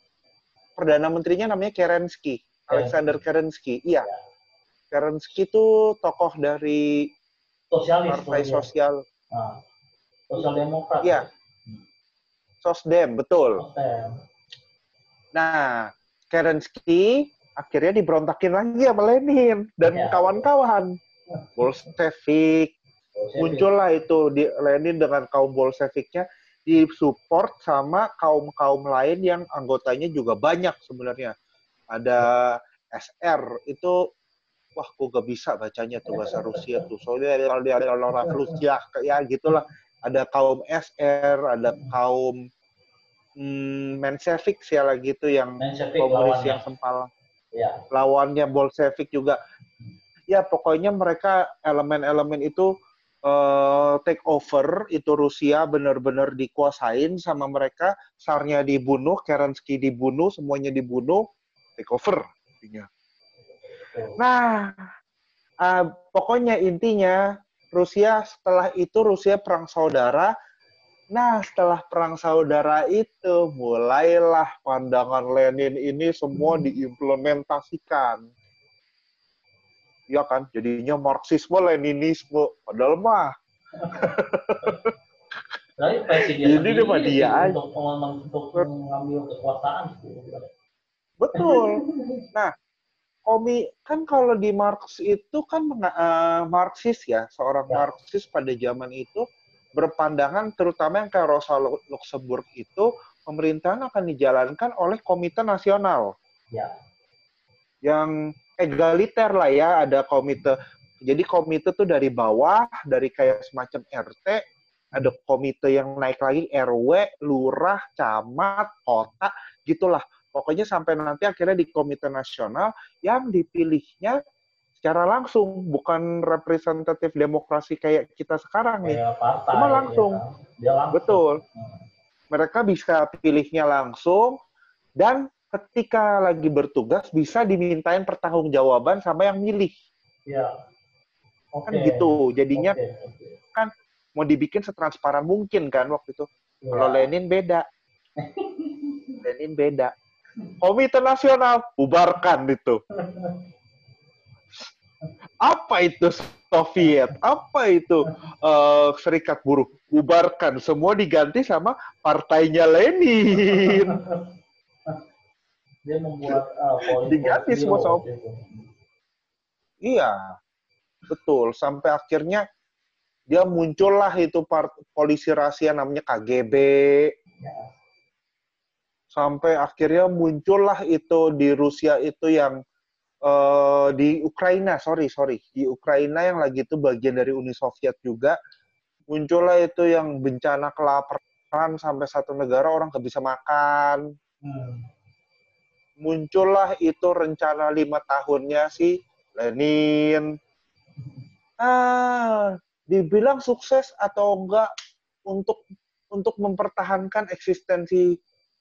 perdana menterinya namanya Kerensky, Alexander Kerensky. Iya. Kerensky itu tokoh dari Sosialis, Partai Sosial. Nah, Sosial Demokrat. Iya. Sosdem, betul. Sosdem. Nah, Kerensky akhirnya diberontakin lagi sama Lenin dan Ya. kawan-kawan. Bolshevik, muncullah itu di Lenin dengan kaum Bolsheviknya disupport sama kaum-kaum lain yang anggotanya juga banyak sebenarnya. Ada SR itu wah kok gak bisa bacanya tuh bahasa Rusia tuh. Soalnya orang Rusia ya gitulah. Ada kaum SR, ada kaum hmm, Menshevik sih lagi itu yang komunis lawannya. yang sempal Ya. lawannya Bolshevik juga. Ya pokoknya mereka elemen-elemen itu eh, take over itu Rusia benar-benar dikuasain sama mereka, Sarnya dibunuh, Kerensky dibunuh, semuanya dibunuh, take over intinya. Nah, eh, pokoknya intinya Rusia setelah itu Rusia perang saudara. Nah, setelah perang saudara itu mulailah pandangan Lenin ini semua diimplementasikan. Ya kan, jadinya Marxisme, Leninisme. Padahal mah Tapi presiden Ini cuma dia aja. untuk mengambil kekuasaan. betul. Nah, komi kan kalau di Marx itu kan eh, Marxis ya, seorang Ya. Marxis pada zaman itu berpandangan terutama yang kayak Rosa Lu- Luxemburg itu pemerintahan akan dijalankan oleh Komite Nasional Ya. yang egaliter lah ya, ada komite. Jadi komite tuh dari bawah, dari kayak semacam RT, ada komite yang naik lagi RW, lurah, camat, kota, gitulah. Pokoknya sampai nanti akhirnya di komite nasional yang dipilihnya secara langsung, bukan representatif demokrasi kayak kita sekarang nih. Partai. Cuma langsung. ya kan? Dia langsung. Betul. Hmm. Mereka bisa pilihnya langsung dan ketika lagi bertugas bisa dimintain pertanggungjawaban sama yang milih. Ya. Kan Oke. gitu. Jadinya Oke, oke. mau dibikin setransparan mungkin kan waktu itu. Ya. Kalau Lenin beda. Lenin beda. Komite Nasional bubarkan itu. Apa itu Soviet? Apa itu eh, Serikat Buruh? Bubarkan. Semua diganti sama partainya Lenin. Dia membuat uh, Diganti semua sama-. Iya, betul. Sampai akhirnya dia muncullah itu part, polisi rahasia namanya KGB. Ya. Sampai akhirnya muncullah itu di Rusia itu yang eh, di Ukraina, sorry sorry, di Ukraina yang lagi itu bagian dari Uni Soviet juga muncullah itu yang bencana kelaparan sampai satu negara orang nggak bisa makan. Hmm. muncullah itu rencana lima tahunnya si Lenin. Ah, dibilang sukses atau enggak untuk untuk mempertahankan eksistensi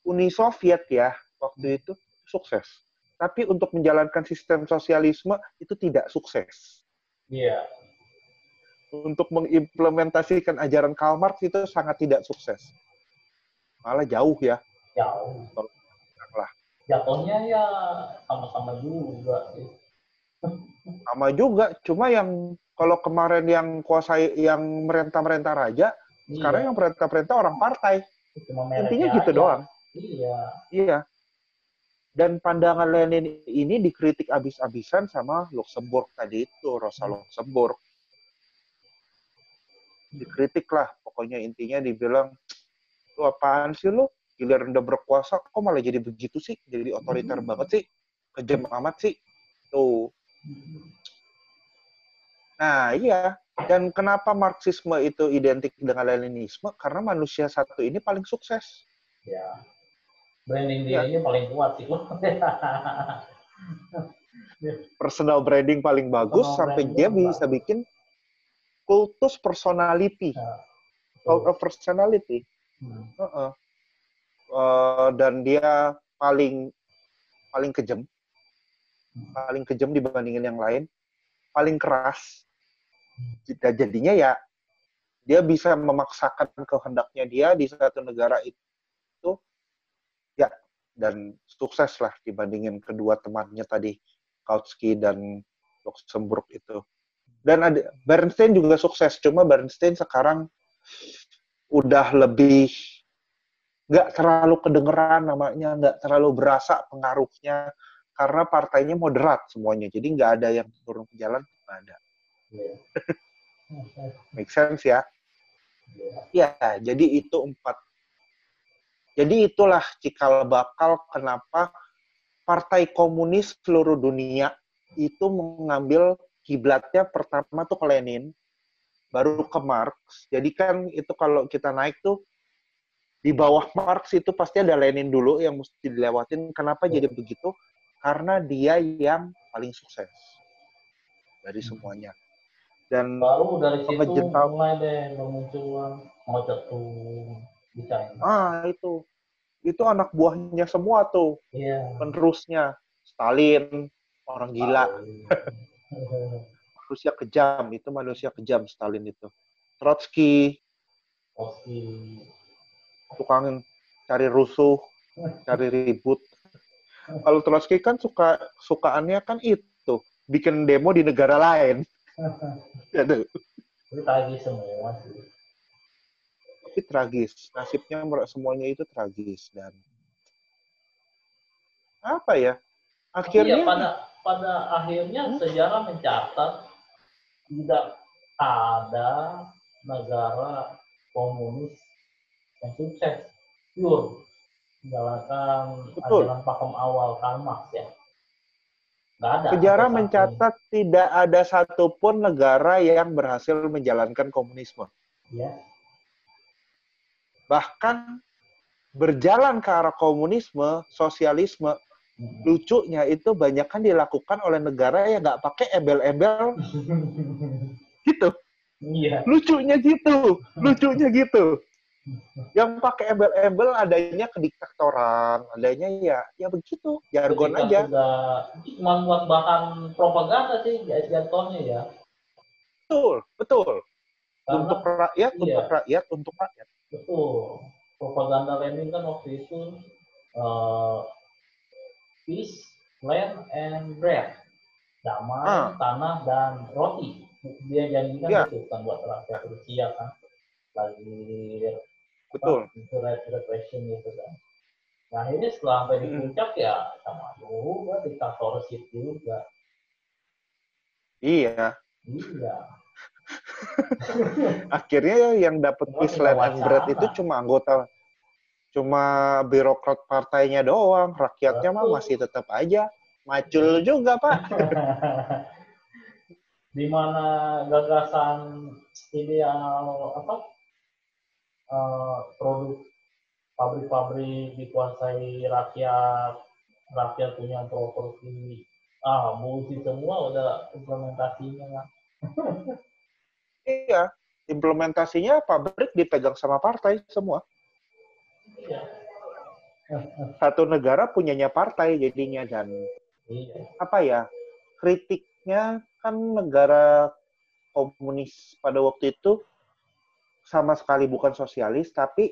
Uni Soviet ya waktu itu sukses. Tapi untuk menjalankan sistem sosialisme itu tidak sukses. Iya. Untuk mengimplementasikan ajaran Karl Marx itu sangat tidak sukses. Malah jauh ya. Jauh. Lah. Jatuhnya ya sama-sama juga sih. sama juga cuma yang kalau kemarin yang kuasai yang merentah-merentah raja sekarang yang perintah-perintah orang partai intinya gitu aja. doang Iya. iya dan pandangan Lenin ini dikritik abis-abisan sama Luxemburg tadi itu Rosa Luxemburg dikritik lah pokoknya intinya dibilang lu apaan sih lu giliran udah berkuasa kok malah jadi begitu sih jadi otoriter banget sih kejam amat sih tuh Nah, iya. Dan kenapa Marxisme itu identik dengan Leninisme? Karena manusia satu ini paling sukses. Ya. Branding dia Iya. ini paling kuat sih. Personal branding paling bagus Personal sampai dia bisa bikin kultus personality. Nah, Cult of personality. Hmm. Heeh. Eh, dan dia paling paling kejam. paling kejam dibandingin yang lain, paling keras. Jadinya ya dia bisa memaksakan kehendaknya dia di satu negara itu ya dan sukses lah dibandingin kedua temannya tadi Kautsky dan Luxemburg itu. Dan ada Bernstein juga sukses, cuma Bernstein sekarang udah lebih nggak terlalu kedengeran namanya, nggak terlalu berasa pengaruhnya karena partainya moderat semuanya. Jadi nggak ada yang turun ke jalan, nggak ada. Yeah. Make sense ya? Ya, jadi itu empat. Jadi itulah cikal bakal kenapa partai komunis seluruh dunia itu mengambil kiblatnya pertama tuh ke Lenin, baru ke Marx. Jadi kan itu kalau kita naik tuh di bawah Marx itu pasti ada Lenin dulu yang mesti dilewatin. Kenapa jadi begitu? Karena dia yang paling sukses dari semuanya. Dan baru dari situ mulai deh bermunculan Mao Zedong Ah itu, itu anak buahnya semua tuh, yeah. penerusnya Stalin, orang gila. manusia kejam itu manusia kejam Stalin itu. Trotsky, Trotsky tukang cari rusuh, cari ribut. Kalau Trotsky kan suka sukaannya kan itu, bikin demo di negara lain. Aduh. Itu tragis semua sih. Tapi tragis, nasibnya semuanya itu tragis dan apa ya? Akhirnya iya, pada pada akhirnya hmm? sejarah mencatat tidak ada negara komunis yang sukses pure menjalankan ajaran pakem awal Karl Marx ya. Nggak ada. Sejarah mencatat tidak ada satupun negara yang berhasil menjalankan komunisme. Ya. Bahkan berjalan ke arah komunisme, sosialisme, lucunya itu banyak kan dilakukan oleh negara yang nggak pakai embel-embel gitu. Iya. Lucunya gitu, lucunya gitu yang pakai embel-embel adanya kediktatoran, adanya ya ya begitu, jargon Ketika aja. Membuat bahan propaganda sih jatuhnya ya. Betul, betul. Karena, untuk rakyat, iya. untuk rakyat, untuk rakyat. Betul. Propaganda Lenin kan waktu itu uh, peace, land, and bread. Damai, ah. tanah, dan roti. Dia janjikan yeah. itu kan buat rakyat Rusia kan lagi betul itu repression gitu kan nah ini setelah sampai di hmm. puncak hmm. ya sama juga diktatorship juga iya iya akhirnya yang dapat and Bread itu cuma anggota cuma birokrat partainya doang rakyatnya mah masih tetap aja macul juga pak di mana gagasan ideal apa uh, produk pabrik-pabrik dikuasai rakyat, rakyat punya properti. Ah, bullshit semua udah implementasinya. iya, implementasinya pabrik dipegang sama partai semua. Satu negara punyanya partai jadinya dan iya. apa ya kritiknya kan negara komunis pada waktu itu sama sekali bukan sosialis, tapi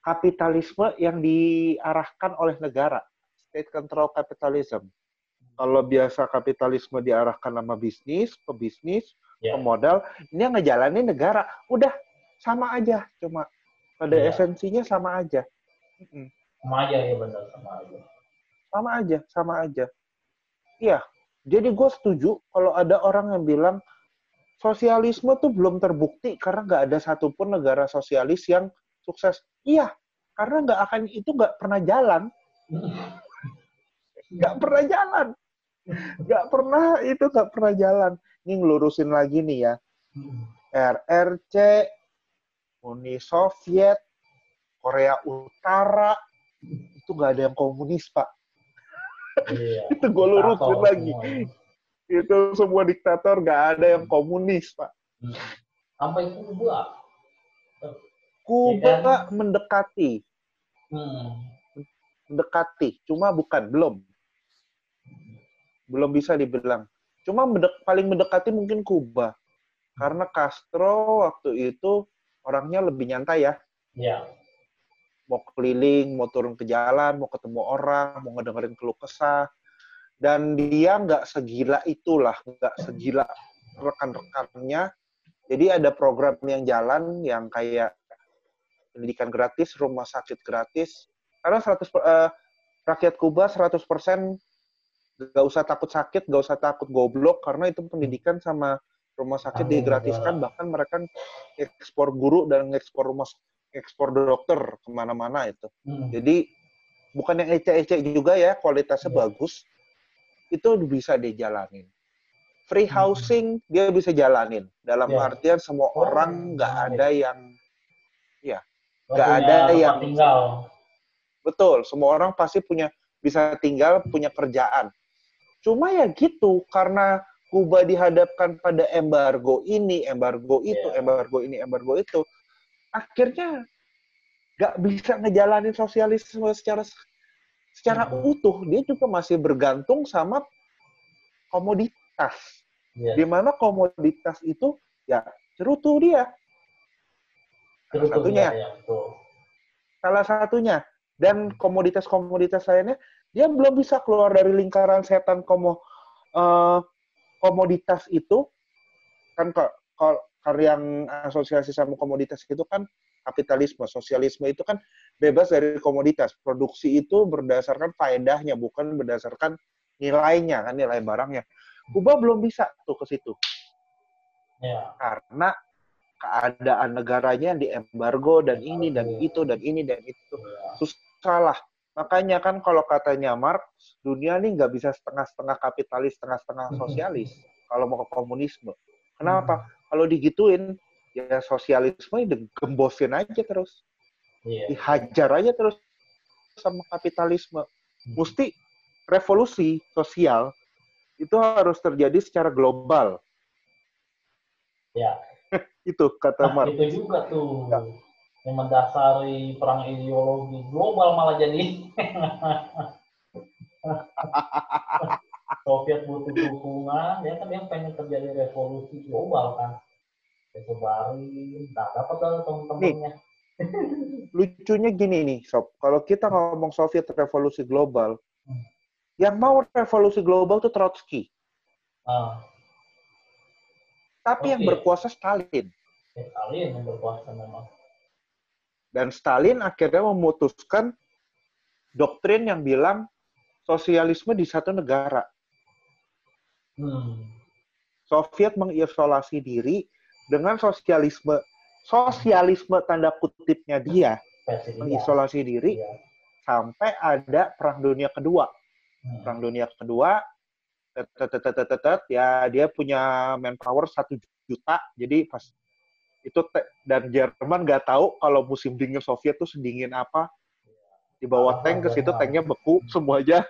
kapitalisme yang diarahkan oleh negara. State control capitalism. Kalau biasa kapitalisme diarahkan sama bisnis, pebisnis, yeah. pemodal, ini yang ngejalanin negara. Udah, sama aja. Cuma pada yeah. esensinya sama aja. Sama aja ya benar, sama aja. Sama aja, sama aja. Iya, jadi gue setuju kalau ada orang yang bilang sosialisme tuh belum terbukti karena nggak ada satupun negara sosialis yang sukses. Iya, karena nggak akan itu nggak pernah jalan. Nggak pernah jalan. Nggak pernah itu nggak pernah jalan. Ini ngelurusin lagi nih ya. RRC, Uni Soviet, Korea Utara, itu nggak ada yang komunis, Pak. Iya, itu gue lurusin lagi. Semua itu semua diktator gak ada yang komunis pak hmm. sampai Kuba Kuba ya kan? mendekati hmm. mendekati cuma bukan belum belum bisa dibilang. Cuma mendek, paling mendekati mungkin Kuba. Karena Castro waktu itu orangnya lebih nyantai ya. Iya. Mau keliling, mau turun ke jalan, mau ketemu orang, mau ngedengerin keluh kesah. Dan dia nggak segila itulah, nggak segila rekan-rekannya. Jadi ada program yang jalan yang kayak pendidikan gratis, rumah sakit gratis. Karena 100 uh, rakyat Kuba 100% nggak usah takut sakit, nggak usah takut goblok karena itu pendidikan sama rumah sakit digratiskan bahkan mereka ekspor guru dan ekspor rumah ekspor dokter ke mana-mana itu. Hmm. Jadi bukan yang ecek-ecek juga ya kualitasnya hmm. bagus itu bisa dijalanin. Free hmm. housing hmm. dia bisa jalanin dalam yeah. artian semua oh, orang nggak yeah. ada yang ya nggak ada yang tinggal. Betul, semua orang pasti punya bisa tinggal punya kerjaan. Cuma ya gitu, karena Kuba dihadapkan pada embargo ini, embargo itu, yeah. embargo ini, embargo itu, akhirnya nggak bisa ngejalanin sosialisme secara secara hmm. utuh. Dia juga masih bergantung sama komoditas. Yeah. Di mana komoditas itu ya cerutu dia. Salah satunya. Ya, salah satunya. Dan komoditas-komoditas lainnya dia belum bisa keluar dari lingkaran setan komo uh, komoditas itu kan kalau yang asosiasi sama komoditas itu kan kapitalisme, sosialisme itu kan bebas dari komoditas. Produksi itu berdasarkan faedahnya, bukan berdasarkan nilainya, kan nilai barangnya. Kuba belum bisa tuh ke situ. Ya. Karena keadaan negaranya di embargo dan ini dan itu dan ini dan itu. Susah lah. Makanya kan kalau katanya Marx, dunia ini nggak bisa setengah-setengah kapitalis, setengah-setengah sosialis kalau mau ke komunisme. Kenapa? Kalau digituin, ya sosialisme digembosin aja terus. Yeah. Dihajar aja terus sama kapitalisme. Hmm. Mesti revolusi sosial itu harus terjadi secara global. Ya. itu kata nah, Marx. Itu juga tuh. Ya yang mendasari perang ideologi global malah jadi. Soviet butuh dukungan ya kan yang pengen terjadi revolusi global kan. Sebarin nggak dapat teman-temannya lucunya gini nih sob. Kalau kita ngomong Soviet revolusi global hmm. yang mau revolusi global tuh Trotsky. Ah. tapi okay. yang berkuasa Stalin. Ya, Stalin yang berkuasa memang dan Stalin akhirnya memutuskan doktrin yang bilang sosialisme di satu negara. Hmm. Soviet mengisolasi diri dengan sosialisme sosialisme tanda kutipnya dia mengisolasi diri ya. sampai ada perang dunia kedua. Hmm. Perang dunia kedua ya dia punya manpower satu juta jadi pas itu dan Jerman nggak tahu kalau musim dingin Soviet tuh sedingin apa. Di bawah tank ke situ tanknya beku semuanya.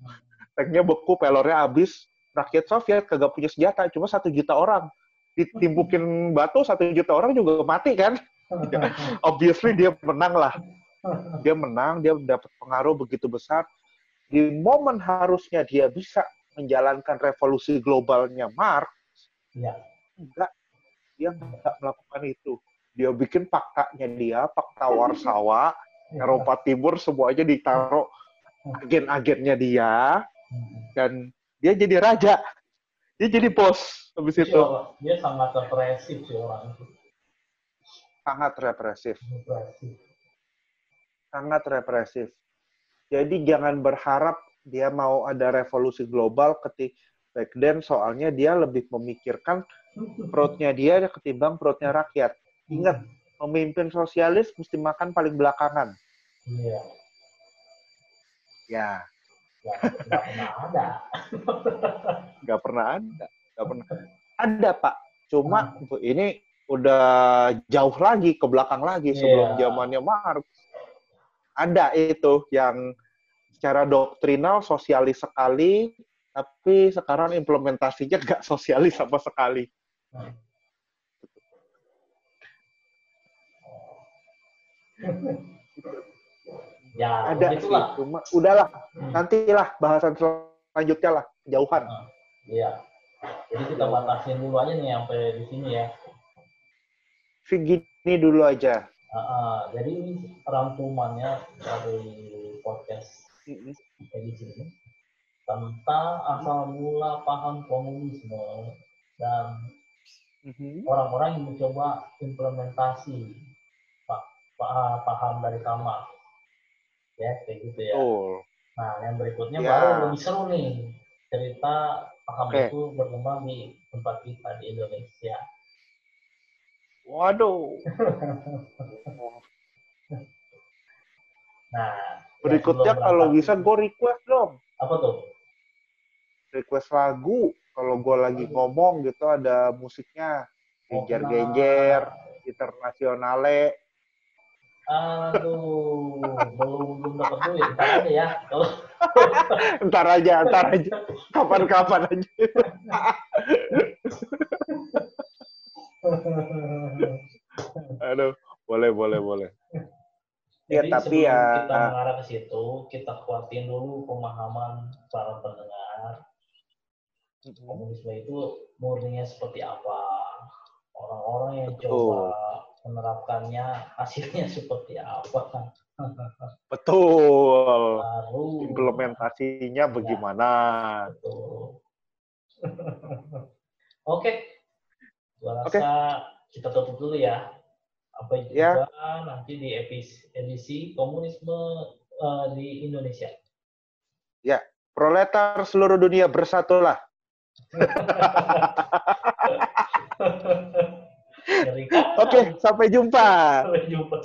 Tanknya beku pelornya habis. Rakyat Soviet kagak punya senjata cuma satu juta orang. Ditimpukin batu satu juta orang juga mati kan? Obviously dia menang lah. Dia menang dia dapat pengaruh begitu besar. Di momen harusnya dia bisa menjalankan revolusi globalnya Marx ya. enggak dia nggak melakukan itu. Dia bikin faktanya dia, fakta Warsawa, Eropa Timur semuanya ditaruh agen-agennya dia, dan dia jadi raja. Dia jadi bos habis itu. Dia sangat represif sih orang itu. Sangat represif. represif. Sangat represif. Jadi jangan berharap dia mau ada revolusi global ketika back then soalnya dia lebih memikirkan perutnya dia ketimbang perutnya rakyat. Ingat, pemimpin sosialis mesti makan paling belakangan. Iya. Ya. Gak pernah ada. Gak pernah ada. Gak pernah. Ada, Pak. Cuma hmm. ini udah jauh lagi, ke belakang lagi sebelum yeah. zamannya Marx. Ada itu yang secara doktrinal sosialis sekali, tapi sekarang implementasinya nggak sosialis sama sekali ya, ada sih, cuma udahlah. Hmm. Nantilah bahasan lanjutnya lah jauhan. Iya. Jadi kita batasin dulu aja nih sampai di sini ya. Segini dulu aja. Uh, uh, jadi ini rangkumannya dari podcast Mm-mm. edisi ini tentang asal mula paham komunisme dan Mhm. orang-orang yang mencoba implementasi pa- pa- paham dari Kamal. Ya, kayak gitu ya. Betul. Nah, yang berikutnya Ya. baru lebih seru nih. Cerita paham Oke. itu berkembang di tempat kita di Indonesia. Waduh. Nah, Berikutnya sebelum kalau berangkat- bisa gue request dong. apa tuh? Request lagu. Kalau gue lagi ngomong gitu ada musiknya. Genjer-genjer, internasionale. Aduh, belum belum dapat duit. Ntar aja ya. Ntar aja, ntar aja. Kapan-kapan aja. Aduh, boleh, boleh, boleh. Ya, Jadi tapi sebelum ya- kita mengarah ke situ, kita kuatin dulu pemahaman para pendengar. Komunisme itu murninya seperti apa? Orang-orang yang coba menerapkannya hasilnya seperti apa? Betul. Baru Implementasinya bagaimana? Betul. Oke. Gua rasa kita tutup dulu ya. Sampai Ya. jumpa nanti di edisi, edisi komunisme eh, di Indonesia. Proletar seluruh dunia bersatulah. Oke, sampai jumpa. Sampai jumpa.